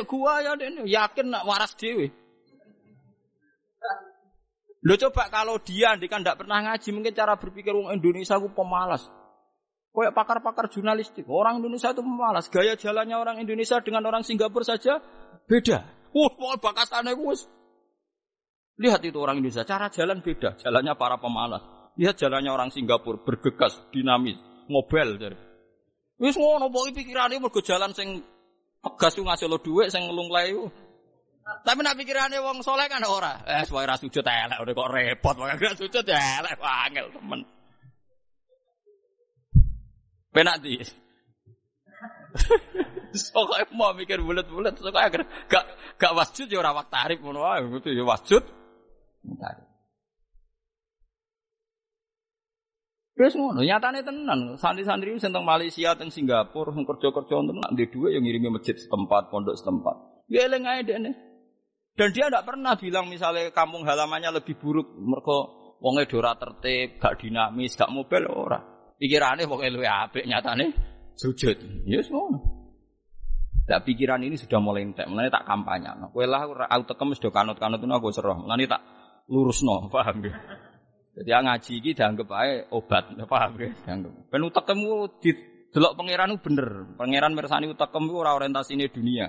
Gua ya dene yakin nak waras dhewe. Lo coba kalau dia dia kan tidak pernah ngaji, mungkin cara berpikir orang Indonesia itu pemalas. Kayak pakar-pakar jurnalistik, orang Indonesia itu pemalas. Gaya jalannya orang Indonesia dengan orang Singapura saja beda. Wah, uh, bakasannya. Lihat itu orang Indonesia, cara jalan beda. Jalannya para pemalas. Lihat jalannya orang Singapura, bergegas, dinamis, ngobel. Jadi. Wis ngono pokoke pikirane mergo jalan sing tegas ku ngasih lo dhuwit sing nglungklai tapi nak pikirannya wong soleh kan ora. Eh, suwe ra sujud elek, udah kok repot, wong gak sujud elek, angel temen. Penak di. Pokoknya mau mikir bulat-bulat, pokoknya gak gak wasjud ya ora waktu tarif ngono wae, gitu ya wasjud. Tarif. Terus ngono, nyatane tenan. Santri-santri sing teng Malaysia, teng Singapura, sing kerja-kerja tenan di dua yang ngirimi masjid setempat, pondok setempat. Ya eling ae dekne. Dan dia tidak pernah bilang misalnya kampung halamannya lebih buruk mereka wonge dora tertib, gak dinamis, gak mobil ora. Pikirannya wonge luwe apik nyatane sujud. Ya yes, ngono. Tak pikiran ini sudah mulai entek, mulai tak kampanye. Kowe lah aku tekem sudah kanut-kanut itu aku seroh. Mulai tak lurusno, paham ya? Jadi ngaji iki dianggap ae obat, paham ya? Dianggap. Ben utekmu di delok pangeran bener. Pangeran mirsani utekem ora orientasine dunia.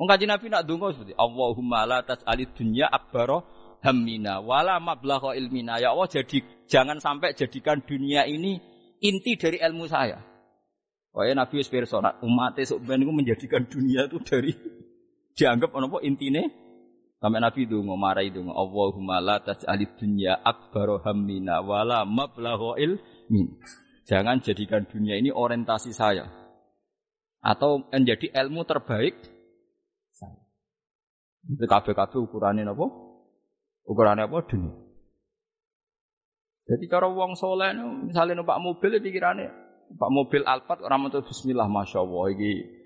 Wong kanjeng Nabi nak donga seperti Allahumma la tas'alid dunya akbaro hammina wala mablagha ilmina. Ya Allah jadi jangan sampai jadikan dunia ini inti dari ilmu saya. Kaya Nabi wis umat iku menjadikan dunia itu dari dianggap apa intine sampai Nabi itu marah itu Allahumma la tas'alid dunya akbaro hammina wala mablagha ilmin. Jangan jadikan dunia ini orientasi saya atau menjadi ilmu terbaik itu kabeh-kabeh ukurannya apa? Ukurannya apa? Dunia. Jadi cara wong soleh misalnya numpak mobil pikirannya numpak mobil Alphard orang mau Bismillah, masya Allah ini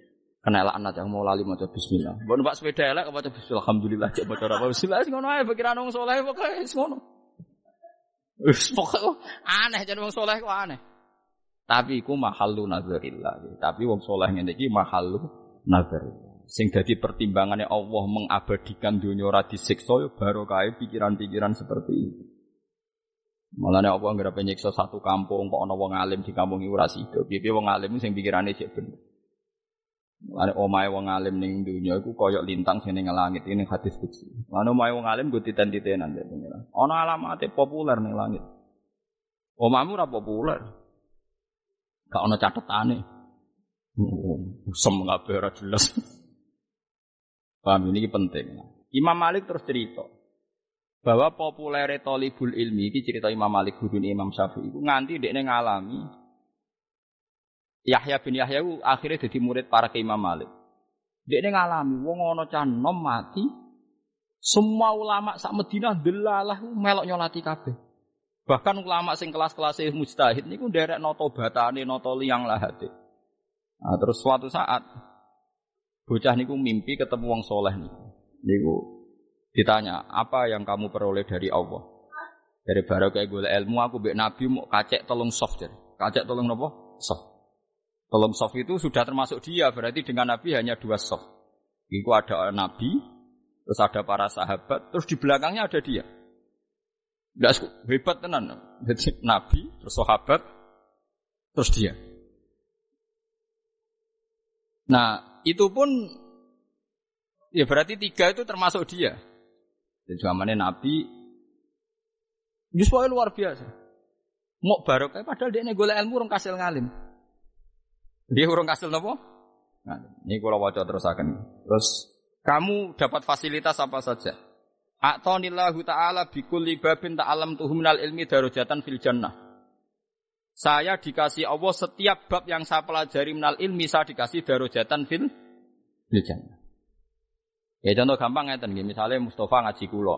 kena anak yang mau lali mau Bismillah. Mau numpak sepeda elek mau Bismillah, Alhamdulillah cek bocor apa Bismillah sih ngono aja pikiran wong soleh pokoknya ngono. Pokoknya aneh jadi wong soleh kok aneh. Tapi ku mahalu nazarillah. Tapi wong soleh ngene iki mahalu nazarillah sing dadi pertimbangannya Allah mengabadikan dunia ora disiksa ya barokah pikiran-pikiran seperti itu. Malah Allah nggak nyiksa satu kampung kok ana wong alim di kampung iku ora sida. Wong alim sing pikirane cek bener. Mulane omahe wong alim ning dunia iku koyok lintang sing ning langit ini hadis kutsi. Mulane omahe wong alim go titen-titenan ya pengiran. Ana alamate populer ning langit. Omahmu ora populer. Gak ana catetane. Usem kabeh ora jelas. Paham ini penting. Imam Malik terus cerita bahwa populer tolibul ilmi ini cerita Imam Malik guru Imam Syafi'i itu nganti dia ngalami Yahya bin Yahya itu akhirnya jadi murid para ke Imam Malik. Dia ngalami wong ono nom mati semua ulama sak Madinah delalah melok nyolati kabeh. Bahkan ulama sing kelas-kelas mujtahid niku nderek noto batane noto liang lahate. Nah, terus suatu saat Bocah niku mimpi ketemu wong soleh niku. Niku ditanya, apa yang kamu peroleh dari Allah? Dari kayak gue ilmu aku bek nabi mau kacek tolong soft jadi. Kacek tolong nopo? Soft. Tolong soft itu sudah termasuk dia, berarti dengan nabi hanya dua soft. Iku ada nabi, terus ada para sahabat, terus di belakangnya ada dia. Tidak hebat tenan. Jadi nabi, terus sahabat, terus dia. Nah, itu pun ya berarti tiga itu termasuk dia. Dan zamannya Nabi justru luar biasa. Mau barokah padahal dia golek ilmu orang kasil ngalim. Dia orang kasil nopo? Nah, ini kalau wajah terus akan. Terus kamu dapat fasilitas apa saja? A'tonillahu ta'ala bikulli babin ta'alam tuhumnal ilmi darujatan fil jannah. Saya dikasih Allah setiap bab yang saya pelajari minal ilmi saya dikasih darujatan fil fil jannah. Ya contoh gampang nggih, misale Mustafa ngaji kula.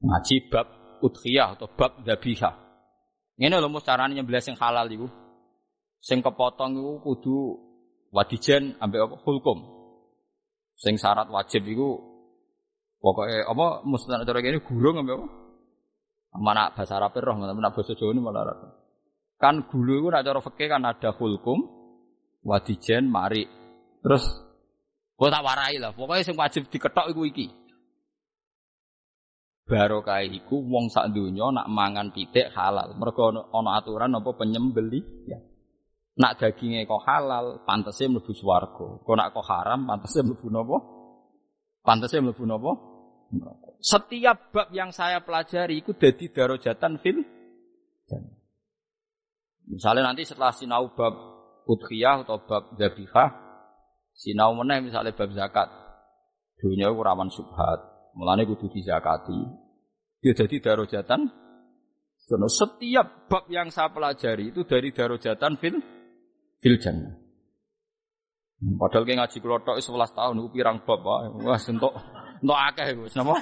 Ngaji bab udhiyah atau bab dzabihah. Ngene lho mus carane nyembelih halal iku. Sing kepotong iku kudu wadijen ambek apa hulkum. Sing syarat wajib iku pokoknya apa mustahil cara kene gurung ambek apa? Mana bahasa Arab roh, mana bahasa Jawa ini malah. Kan gulu itu cara fikih kan ada hulkum, wadijen, mari. Terus Gue tak warai lah. Pokoknya sing wajib diketok iku iki. Barokah iku wong sak donya nak mangan pitik halal. Mergo ana aturan apa penyembeli ya. Nak dagingnya kok halal, pantasnya mlebu swarga. Kok nak kok haram, pantasnya mlebu napa? Pantasnya mlebu napa? Setiap bab yang saya pelajari itu dadi darajatan fil Misalnya nanti setelah sinau bab udhiyah atau bab dzabihah, Sinau meneh misalnya bab zakat. Dunia itu rawan subhat. Mulane kudu dizakati. Dia jadi darojatan. Setiap bab yang saya pelajari itu dari darojatan fil fil jannah. Padahal kayak ngaji kelotok 11 tahun itu pirang bab wah untuk untuk akeh wis napa?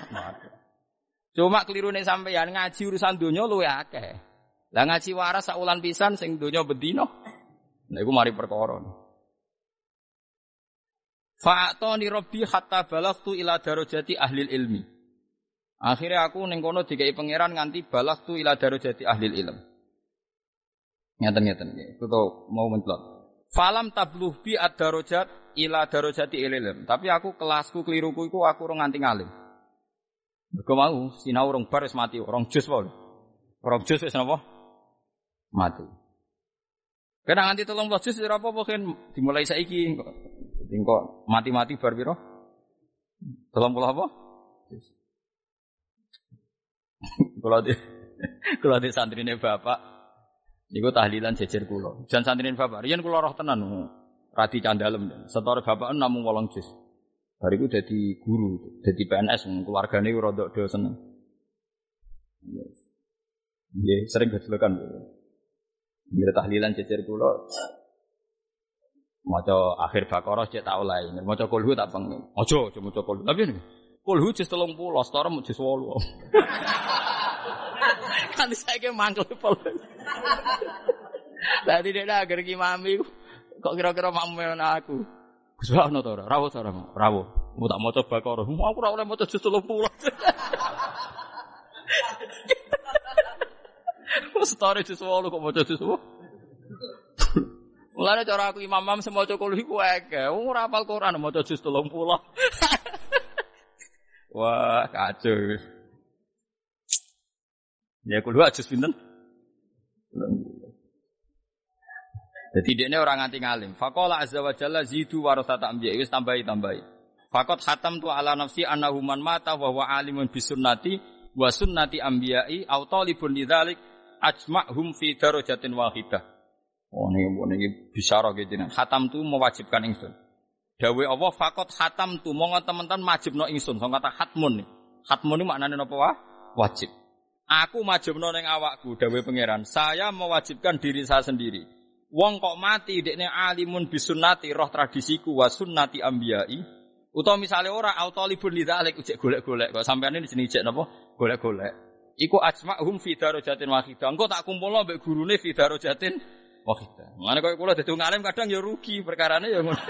Cuma keliru nih sampeyan ngaji urusan dunia luwe akeh. Lah ngaji waras saulan pisan sing dunia bedino. Nah iku mari perkara. Fa'atoni robbi hatta balagtu ila darajati ahli ilmi. Akhirnya aku ning kono dikai pangeran nganti balagtu ila darajati ahli ilm. Ngeten ngeten Itu tuh mau mencelot. Falam tabluh bi ad darajat ila darajati ilm. Tapi aku kelasku keliruku iku aku ora nganti ngalim. Mergo mau sinau rong bar wis mati, rong jus wae. Rong jus wis napa? Mati. Kena nganti tolong jus ora apa-apa kan dimulai saiki kok mati-mati bar piro? Tolong puluh apa? Kalau di kalau di santrine bapak, niku tahlilan jejer kulo. Jan santrine bapak, riyen kulo roh tenan, radi candalem. Setor bapak namung jus. Bariku jadi guru, jadi PNS, keluargane rodok do seneng. Iya, sering gejelekan. Bila tahlilan jejer kulo, Maca akhir Baqarah cek tak oleh. Maca kulhu tak pengen. Aja aja maca kulhu. Tapi ini kulhu jus 30, setara jus 8. kan saiki mangkel pol. Tadi dia dah agar mami kok kira-kira mamu aku. Gus ana to ora? Rawuh to ora? Rawuh. Mau tak maca Baqarah. Mau aku ora oleh maca jus 30. Setara jus 8 kok maca jus 8. Mulane cara aku imam-imam semoco kulo iku akeh. Wong ora hafal Quran maca juz 30. Wah, kacau. Ya kulo juz pinten? Jadi dia orang nganti ngalim. Fakola azza wa jalla zidu warasata ambiya. Wis tambahi tambahi. Fakot hatam tu ala nafsi annahu man mata wa huwa alimun bisunnati wa sunnati ambiyai au talibun lidzalik ajma'hum fi darajatin wahidah. Oh ini, ini bisyarah gitu nih. Hatam tu mewajibkan ingsun. Dawe Allah fakot hatam tu mau teman-teman no ingsun. So kata hatmun. Hatmun ini maknanya apa wah? Wajib. Aku no neng awakku. Dawe pangeran. Saya mewajibkan diri saya sendiri. Wong kok mati dekne alimun bisunati roh tradisiku wa sunnati ambiyai. Utawa misalnya ora autolibun lidzalik ujek golek-golek. Kok ini jenis ijek napa? Golek-golek. Iku ajma'hum fi darajatin wahidah. Engko tak kumpulno mbek gurune fi darajatin Oh kita. Mana kau kulo dadi ngalim kadang ya rugi perkarane ya ngono.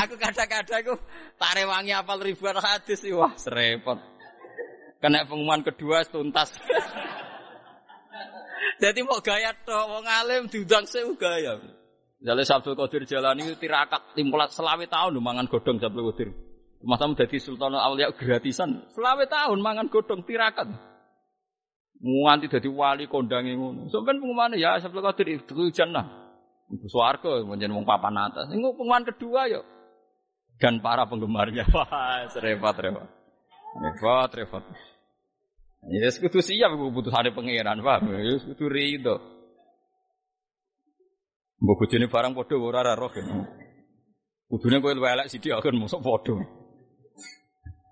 aku kadang-kadang aku tak rewangi apal ribuan hadis wah serempet. Kena pengumuman kedua tuntas. Jadi mau gaya toh, mau ngalim diundang sewu gaya. Misalnya Sabtu Qadir jalan itu tirakat timpulat selawe tahun mangan godong Sabtu Qadir. Masa jadi Sultan Aulia gratisan. Selawe tahun mangan godong tirakat. Nganti dadi wali kondange ngono. Sampeyan pengumuman ya Sabtu Qadir itu jannah. Ibu swarga menjen wong papan atas. Ini pengumuman kedua yo. Dan para penggemarnya. Wah, repot repot. Repot. Ya kudu siap keputusane pangeran, paham? Ya kudu rido. Mbok bojone barang padha ora ora roh. Kudune kowe luwih elek sithik akan mosok padha.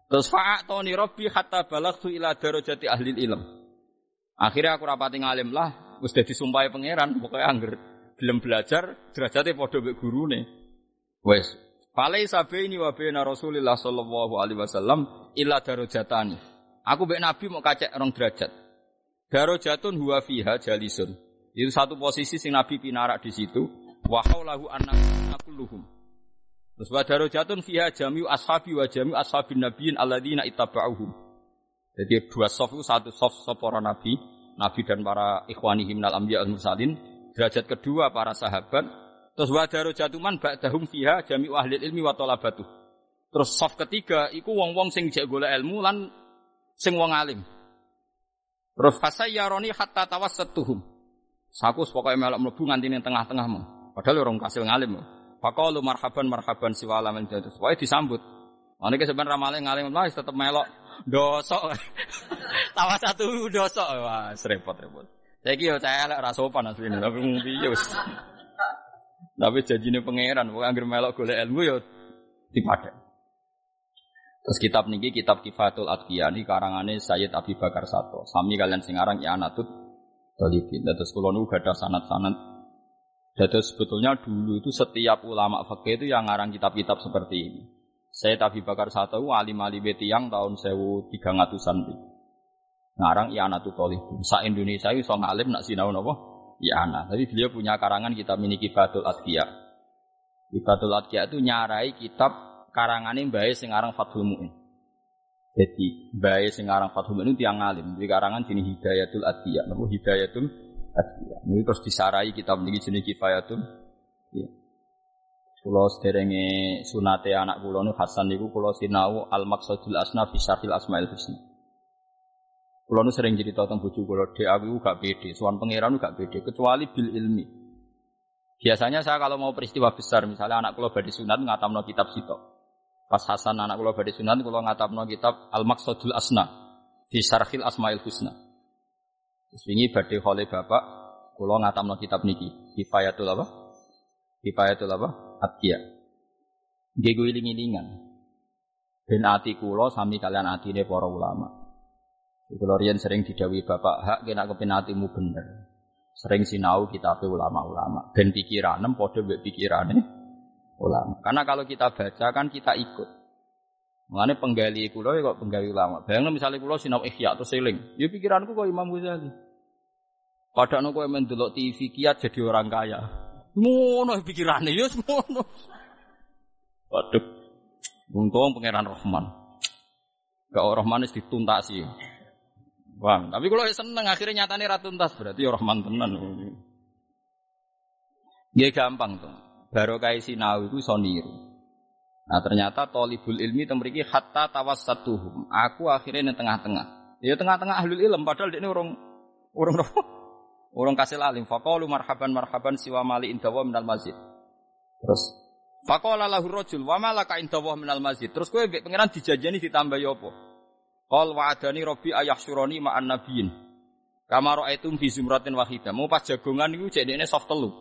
Terus fa'atoni rabbi hatta balagtu ila darajati ahli ilm. Akhirnya aku rapati ngalim lah, wis dadi sumpahe pangeran, pokoknya angger gelem belajar derajate padha mek gurune. Wes, Falai sabaini wa baina Rasulillah sallallahu alaihi wasallam illa darajatani. Aku mbek Nabi mau kacek rong derajat. Darajatun huwa fiha jalisun. Itu satu posisi sing Nabi pinarak di situ. Wa haulahu kulluhum. Terus wa darajatun fiha jami'u ashabi wa jami'u ashabin nabiyyin alladzina ittaba'uhum. Jadi dua soft itu satu soft soft para nabi, nabi dan para ikhwanihim minal anbiya al mursalin. Derajat kedua para sahabat, Terus wa darajatuman ba'dahum fiha jami'u ahli ilmi wa talabatu. Terus soft ketiga iku wong-wong sing jek golek ilmu lan sing wong alim. Terus fasayyaroni hatta tawassatuhum. Saku pokoke melok mlebu nganti ning tengah-tengahmu. Padahal orang kasil ngalim. Faqalu marhaban marhaban siwa alamin terus. Wae disambut. Ana iki sebenarnya ramale ngalim wis tetep melok dosok. Tawa satu dosok. Wah, repot-repot. Saiki yo saya elek ra sopan asline. Tapi piye wis. Tapi janjine pangeran, pokoknya anggere melok golek ilmu ya dipadek. Terus kitab niki kitab Kifatul Atqiya ini karangane Sayyid Abi Bakar Sato. Sami kalian sing aran I'anatut Talibin. Terus kula nu gadah sanad-sanad. Jadi sebetulnya dulu itu setiap ulama fakih itu yang ngarang kitab-kitab seperti ini. Sayyid Abi Bakar Sato alim alim yang tahun 1300-an ngarang I'anatut Talibin. Sa Indonesia itu so ngalim nak sinau napa? I'ana. Tapi beliau punya karangan kitab ini Kifatul Adkiya. Kifatul Adkiya itu nyarai kitab karangannya Mbak sing aran Fathul Mu'in. Jadi Mbak sing aran Fathul Mu'in itu tiang alim. Jadi karangan jenis Hidayatul Adkiya. Nama Hidayatul Adkiya. Ini terus disarai kitab ini jenis Kifayatul. Ya. Kulo sederenge sunate anak kulo nu Hasan niku kulo sinau al maksudul asna fi syarhil asmaul husna. Kulo nu sering cerita tentang bojo kulo, dek aku gak pede, suan pangeran gak pede, kecuali bil ilmi. Biasanya saya kalau mau peristiwa besar, misalnya anak kulo badhe sunat ngatamno kitab sito. Pas Hasan anak kulo badhe sunat kulo ngatamno kitab Al Maqsadul Asna di Syarhil Asmaul Husna. Terus ini badhe oleh bapak, kulo ngatamno kitab niki, Kifayatul apa? Kifayatul apa? Atqiya. Nggih iling-ilingan. Ben ati kulo sami kalian atine para ulama. Kalau rian sering didawi bapak hak kena kepenatimu bener. Sering sinau kitab ulama-ulama. Ben pikiranem podo be pikirane ulama. Karena kalau kita baca kan kita ikut. Mengenai penggali kulo ya kok penggali ulama. Bayangin misalnya kulo sinau ikhya atau seling. Ya pikiranku kok Imam Ghazali. Padahal kok mendelok TV kiat jadi orang kaya. Ngono pikirannya ya ngono. Waduh. Untung pangeran Rahman. Gak Rahman itu dituntasi. Wah, tapi kalau seneng akhirnya nyatane ratu tuntas berarti ya rahman tenan. Dia gampang tuh. Baru kayak sinau itu soniru. Nah ternyata tolibul ilmi temriki hatta tawassatuhum. Aku akhirnya di tengah-tengah. Ya tengah-tengah ahlul ilm padahal dia ini orang orang orang kasih alim. Fakalu marhaban marhaban siwa mali indawa minal masjid. Terus Fakola lahu rojul wa malaka indawa minal masjid. Terus kowe pengiran dijajani ditambah yopo. Ya Qal wa'adani rabbi ayahsyurani ma'an nabiyyin. Kama ra'aitum fi zumratin wahidah. Mau pas jagongan iku cek dene soft telu.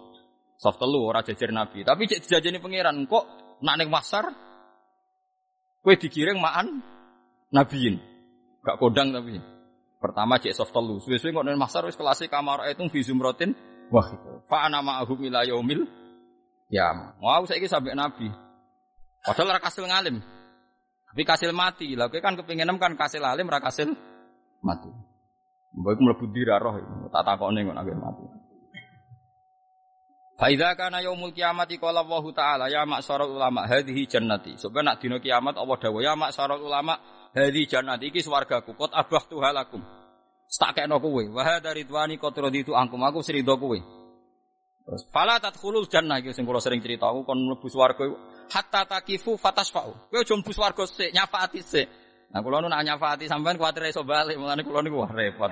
Soft telu ora jajar nabi. Tapi cek dijajani pangeran kok nak masar kowe dikiring ma'an nabiyin. Gak kodang tapi. Pertama cek soft telu. Suwe-suwe kok ning masar wis kelas kama ra'aitum fi zumratin wahidah. Fa ana ma'ahum ila yaumil ya. Mau saiki sampai nabi. Padahal ora kasil ngalim. Tapi kasil mati. Lah kan kepingin kan kasil alim ra kasil mati. Mbok mlebu roh tak takone kok nek mati. Faidha kana yaumul kiamati qala Allah taala ya maksarul ulama hadhihi jannati. Sebab nak dina kiamat Allah dawuh ya maksarul ulama hadhihi jannati iki swargaku kot abah tuhalakum. Tak kekno kowe. Wa hadza ridwani qad raditu angkum aku srido kowe. Terus fala tadkhulul jannah iki sing kula sering cerita aku kon mlebu swarga hatta takifu fatasfa'u. Kowe aja mlebu swarga sik, nyafaati sik. Nah kula nu nak nyafaati sampean kuwatir iso bali, mulane kula niku wah repot.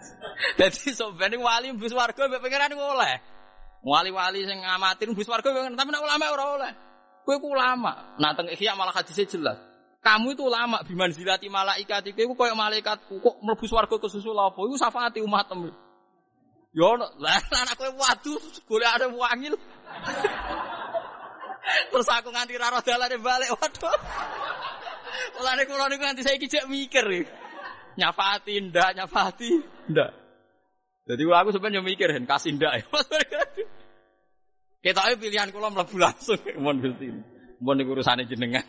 Dadi sampean wali mlebu swarga mbek pangeran niku oleh. Wali-wali sing ngamati mlebu swarga tapi nek ulama ora oleh. Kowe ku ulama. Nak teng ikhya malah hadisnya jelas. Kamu itu ulama biman zilati malaikat iku koyo malaikatku kok mlebu swarga kesusul apa? Iku syafaati umatmu. Yo lah anak kowe waduh ada wangil. Terus aku nganti raro dalane balik. Waduh. Mulane kula niku nganti saiki jek mikir. Nyafati ndak, nyafati ndak. Jadi aku sebenarnya mikir kasih ndak. Kita pilihan kula mlebu langsung mon Gusti. Mun niku urusane jenengan.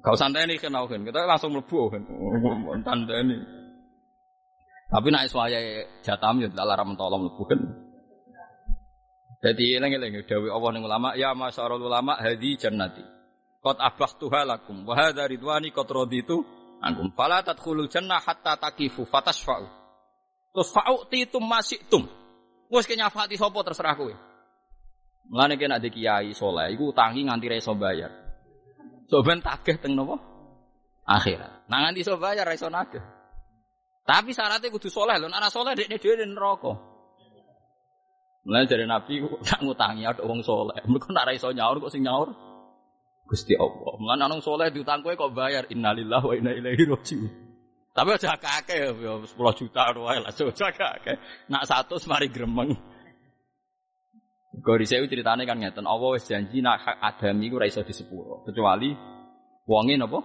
Kau santai nih kenal kan, kita langsung mlebu kan, tandani. Tapi nak iswaya jatam ya tidak larang mentolong mlebu kan. Jadi eling-eling dawuh Allah ning ulama, ya masyarul ulama hadi jannati. Qad abahtuha lakum wa hadza ridwani qad raditu ankum. Fala tadkhulul jannah hatta takifu fatashfa'u. Terus fa'utitum masyitum. Wes kenyafati sapa terserah kowe. Mulane kena di kiai soleh, iku utangi nganti ra bayar. Soben tagih teng napa? Akhirat. Nah nganti iso bayar ra nagih. Tapi syaratnya kudu soleh nek ora soleh dekne dhewe neraka. Mulai dari Nabi nak ngutangi ada wong soleh. Mereka nak iso nyaur kok sing nyaur. Gusti Allah. Mulai nang soleh diutang kowe kok bayar innalillahi wa inna ilaihi rajiun. Tapi aja kakek ya 10 juta wae lah aja kakek. Nak satu mari gremeng. Gori saya ceritanya kan ngeten, Allah wis janji nak hak adami iku ora iso disepuro, kecuali wonge napa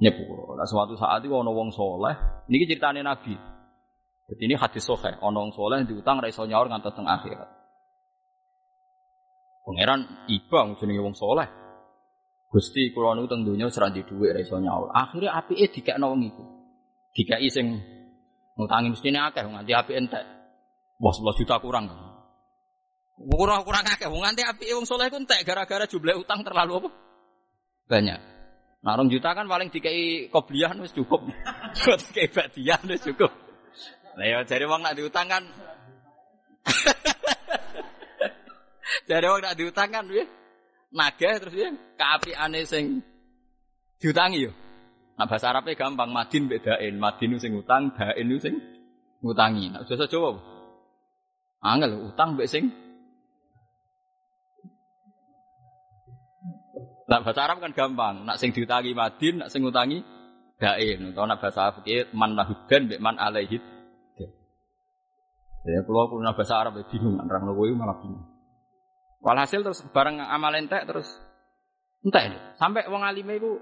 nyepuro. Nah suatu saat itu ana wong soleh, niki ceritane Nabi. Jadi ini hadis sahih, ana wong soleh diutang ra iso nyaur ngantos teng akhirat. Pangeran iba jenenge wong soleh. Gusti kula niku teng donya serang di dhuwit ra iso nyaur. Akhire apike dikekno wong iku. Dikai sing ngutangi mestine akeh nganti apike entek. Wah 11 juta kurang. Kurang kurang akeh nganti apike wong soleh ku entek gara-gara jumlah utang terlalu apa? Banyak. Nah, rong juta kan paling dikai kobliyah wis cukup. dikai badiah wis cukup. Lah ya jare wong nak diutang kan Jare wong nak diutang kan piye? Nagih terus piye? Kaapiane sing diutangi yo. Nah bahasa Arabnya gampang, madin bedain, madin sing utang, dain sing ngutangi. Nah bahasa Jawa Angel utang mbek sing Nah bahasa Arab kan gampang, nak sing diutangi madin, nak sing ngutangi dain. Kalau nak bahasa fikih man lahudan mbek man alaihi. Ya kalau punya bahasa Arab ya bingung, orang lo malah bingung. Walhasil terus bareng amal entek terus entek. Sampai wong alime iku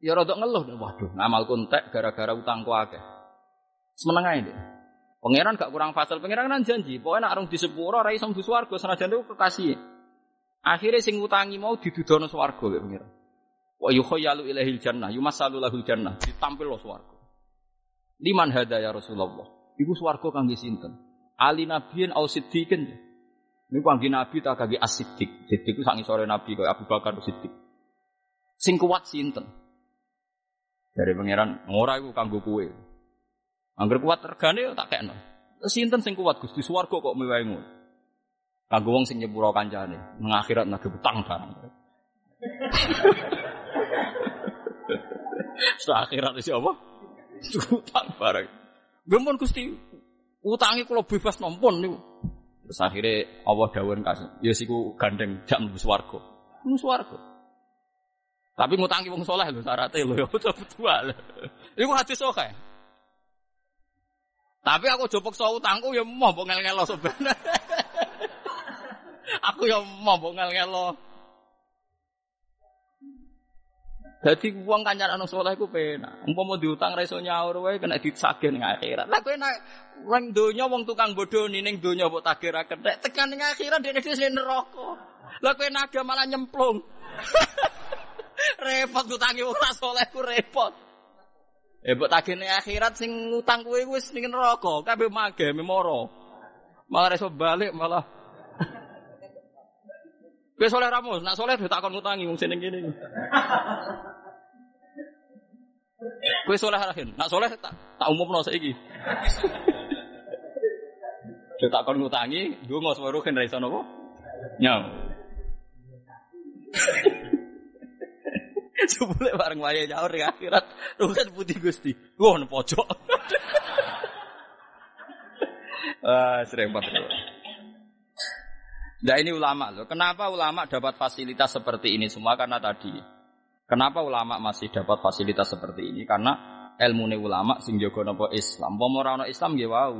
ya rada ngeluh. Waduh, ngamalku entek gara-gara utangku akeh. Semeneng ae deh. Pangeran gak kurang fasal, pangeran kan janji, pokoknya nak arung di sepuro iso mlebu swarga senajan itu kekasih. Akhirnya sing utangi mau didudono swarga kaya pangeran. Wa yukhayyalu ilaihil jannah, yumasalu lahul jannah, ditampil lo swarga. Liman hada ya Rasulullah. Iku swarga kangge sinten? Ali nabiyin au siddiqin. Ini kangge nabi tak kangge as-siddiq. Siddiq itu sangi sore nabi kaya Abu Bakar Siddiq. Sing kuat sinten? Dari pangeran, ora iku kanggo kowe. Angger kuat regane tak kekno. Sinten sing kuat Gusti swarga kok mewae ngono. Kanggo wong sing nyepuro kancane, nang akhirat nagih utang barang. Setelah akhirat isi apa? Utang barang. Gempon Gusti, utangi kalau bebas nompon niku. Terus akhirnya Allah dawuh kasih, ya siku gandeng jak mlebu swarga. Mlebu swarga. Tapi ngutangi wong soleh lho syaratnya lho ya betul-betul. Iku hadis sahih. Tapi aku jopok so utangku ya mau mbok ngel-ngelo sebenarnya. aku ya mau mbok ngel-ngelo. Jadi uang kancar anu soleh ku penak. Umpama diutang ra iso nyaur wae kena disagih ning akhirat. Lah kowe nek wong donya wong tukang bodho ning donya mbok tagih ra kethek, tekan ning akhirat dene dhewe neraka. Lah kowe naga malah nyemplung. repot utangi wong ra soleh ku repot. Eh mbok tagih ning akhirat sing ngutang kowe wis ning neraka, kabeh mage memoro. Malah iso balik malah Kowe soleh ramus, nak soleh tak kon ngutangi wong sing kene. Kowe soleh rahin, nak soleh tak tak umumno saiki. Kowe tak kon ngutangi, ndonga seweruh kan ra iso napa? Nyam. Sebule bareng wayahe nyaur di akhirat, rugen putih Gusti. Nang pojok. Ah, sering banget. Nah ini ulama loh. Kenapa ulama dapat fasilitas seperti ini semua? Karena tadi. Kenapa ulama masih dapat fasilitas seperti ini? Karena ilmu ulama sing jaga nopo Islam. Pomorano Islam gak wow.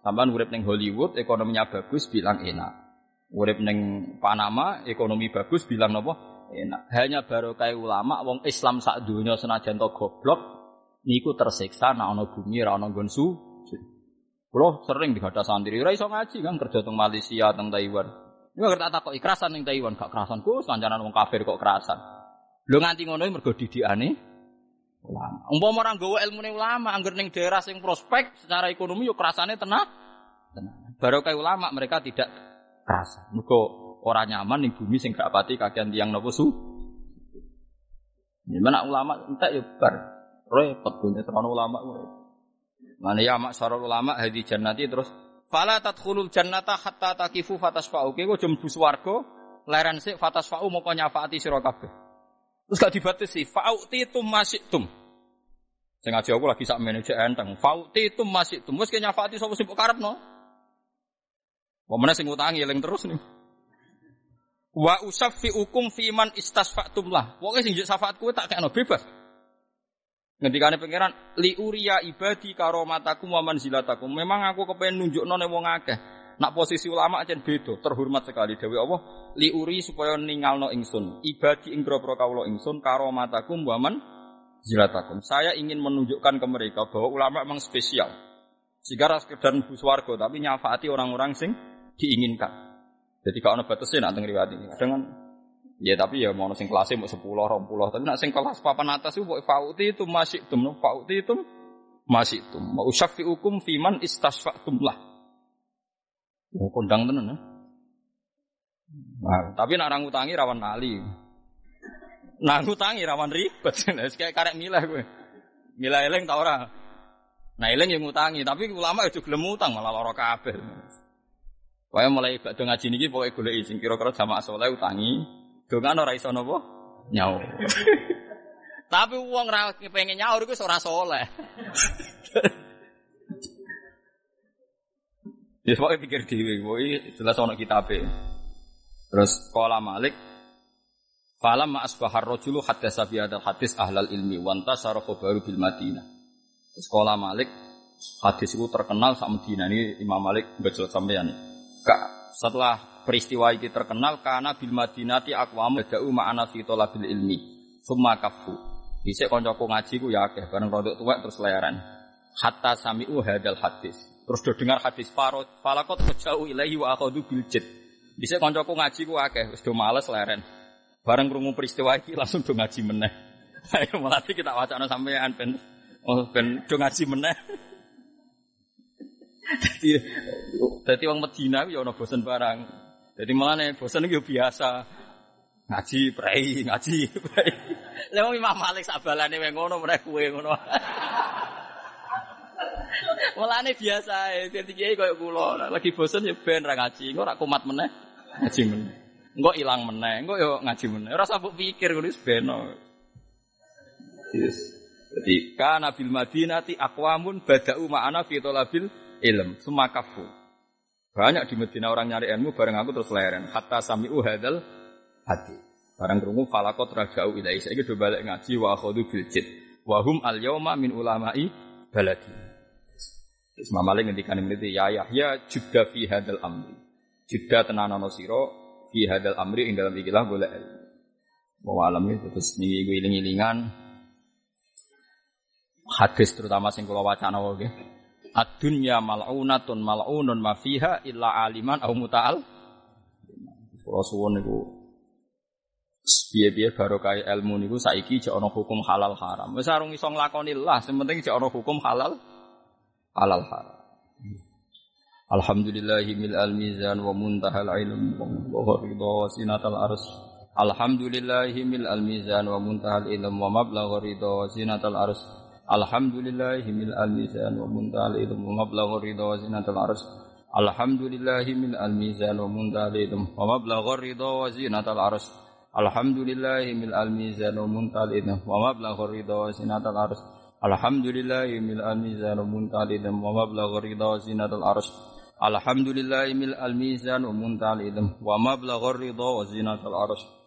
Sampai urip neng Hollywood ekonominya bagus bilang enak. Urip neng Panama ekonomi bagus bilang nopo enak. Hanya baru kayak ulama wong Islam sak dunia senajan to goblok niku tersiksa nak ono bumi ra ono gonsu. Kulo sering dihadap santri, ora iso ngaji kan kerja teng Malaysia, teng Taiwan. Ngerti tak kok ikrasan ning Taiwan gak kerasan Gus, kancanan wong kafir kok kerasan. Lho nganti ngono mergo didikane ulama. Umpama orang gawa ilmune ulama angger ning daerah sing prospek secara ekonomi yo kerasane tenang. Tenang. Baru kayak ulama mereka tidak kerasa. Mergo ora nyaman ning bumi sing gak pati tiang nopo su. Gimana ulama entek yo bar repot terang ulama Mana ya mak ulama hadi jannati terus Fala tadkhulul jannata hatta takifu fatasfa'u. Kowe aja mlebu swarga, leren sik fatasfa'u moko nyafaati sira kabeh. Terus gak dibatasi, fa'uti tum tum. Sing aja aku lagi sak manajer enteng. Fa'uti tum tum. Wis ke nyafaati sapa sing karepno. Pemene sing utangi eling terus nih. Wa usaffi ukum fiman istasfa'tum lah. Pokoke sing syafaat kowe tak kekno bebas. Ngendikane pangeran li uriya ibadi karomatakum wa manzilatakum. Memang aku kepengen nunjukno ning wong akeh. Nak posisi ulama aja beda, terhormat sekali dewi Allah. Li uri supaya ningalno ingsun. Ibadi ing grobro kawula ingsun karomatakum wa manzilatakum. Saya ingin menunjukkan ke mereka bahwa ulama memang spesial. Sehingga sekedar mlebu swarga tapi nyafaati orang-orang sing diinginkan. Jadi kalau ada batasnya nak riwayat ini. Kadang Ya tapi ya mau sing kelasnya mau sepuluh, rom puluh. Tapi nak sing kelas papan atas itu mau fauti itu masih tum, fauti itu masih tum. Mau syafi hukum fiman istasfatum lah. Mau kondang tenan ya. Nah, tapi nak orang utangi rawan nali. Nah utangi rawan ribet. Kayak karek milah gue. Milah eleng tau ora. Nah eleng yang ngutangi, tapi ulama itu gelem utang malah lara kabeh. Kaya mulai ibadah ngaji niki pokoke golek sing kira-kira jamaah saleh utangi, Dongan ora iso napa? Nyaur. Tapi uang ra pengen nyaur iku ora soleh. Ya pokoke pikir dhewe, kuwi jelas ana kitabe. Terus qala Malik Falam ma asbahar rajulu hatta sabi hadal hadis ahlal ilmi wanta sarafu baru bil Madinah. Sekolah Malik hadis itu terkenal sama Madinah ini Imam Malik baca sampean. Kak setelah peristiwa ini terkenal karena bil madinati aqwamu da'u ma'ana fi talabil ilmi summa kafu. Dhisik kancaku ngaji ku ya akeh bareng rodok tuwek terus layaran hatta sami'u hadal hadis. Terus do dengar hadis farot falakot jauh ilahi wa akhadhu bil jid dhisik kancaku ngaji ku akeh wis do males leren bareng krungu peristiwa iki langsung do ngaji meneh. Ayo malah kita wacana sampean ben. Oh ben do ngaji meneh. Jadi, jadi orang Medina ya ono bosen barang. Jadi malah nih bosan itu biasa ngaji prei ngaji prei. Lha Imam Malik sabalane wae ngono mereka kue ngono. nih biasa ya, dadi kiai koyo kula, lagi bosan ya ben ra ngaji, engko ra kumat meneh ngaji meneh. Engko ilang meneh, engko yo ngaji meneh. Ora usah pikir ngono wis beno. Yes. Jadi kana bil madinati aqwamun bada'u ma'ana fi talabil ilm, sumakafu. Banyak di Medina orang nyari ilmu bareng aku terus leren. Hatta sami'u hadal hati. Barang krungu falakot raja'u ilai. Saya do balik ngaji wa akhudu bil jid. Wa hum al yauma min ulama'i baladi. Isma Malik ngendikan ini ya Yahya judda fi hadal amri. Judda tenanono siro fi hadal amri ing dalam ikilah boleh ilmu. Alam itu terus nih gue iling-ilingan hadis terutama sing kula wacana wae Ad-dunya mal'unatun mal'unun ma fiha illa aliman au muta'al. Kula suwun niku piye-piye ilmu niku saiki jek ana hukum halal haram. Wis arung iso nglakoni lah, sing penting jek ana hukum halal halal haram. Alhamdulillahi mil al mizan wa muntahal ilm wa ridha wa sinatal ars. Alhamdulillahi mil al mizan wa muntahal ilm wa mablagha ridha wa sinatal ars. Alhamdulillah mil al mizan wa muntal ilm wa mablagh ridha wa zinatul arsh. Alhamdulillah mil al mizan wa muntal ilm wa mablagh ridha wa zinatul arsh. Alhamdulillah mil al mizan wa muntal ilm wa mablagh ridha wa zinatul arsh. Alhamdulillah mil al mizan wa muntal ilm wa mablagh ridha wa zinatul arsh. Alhamdulillah mil al mizan wa muntal ilm wa mablagh ridha wa zinatul arsh.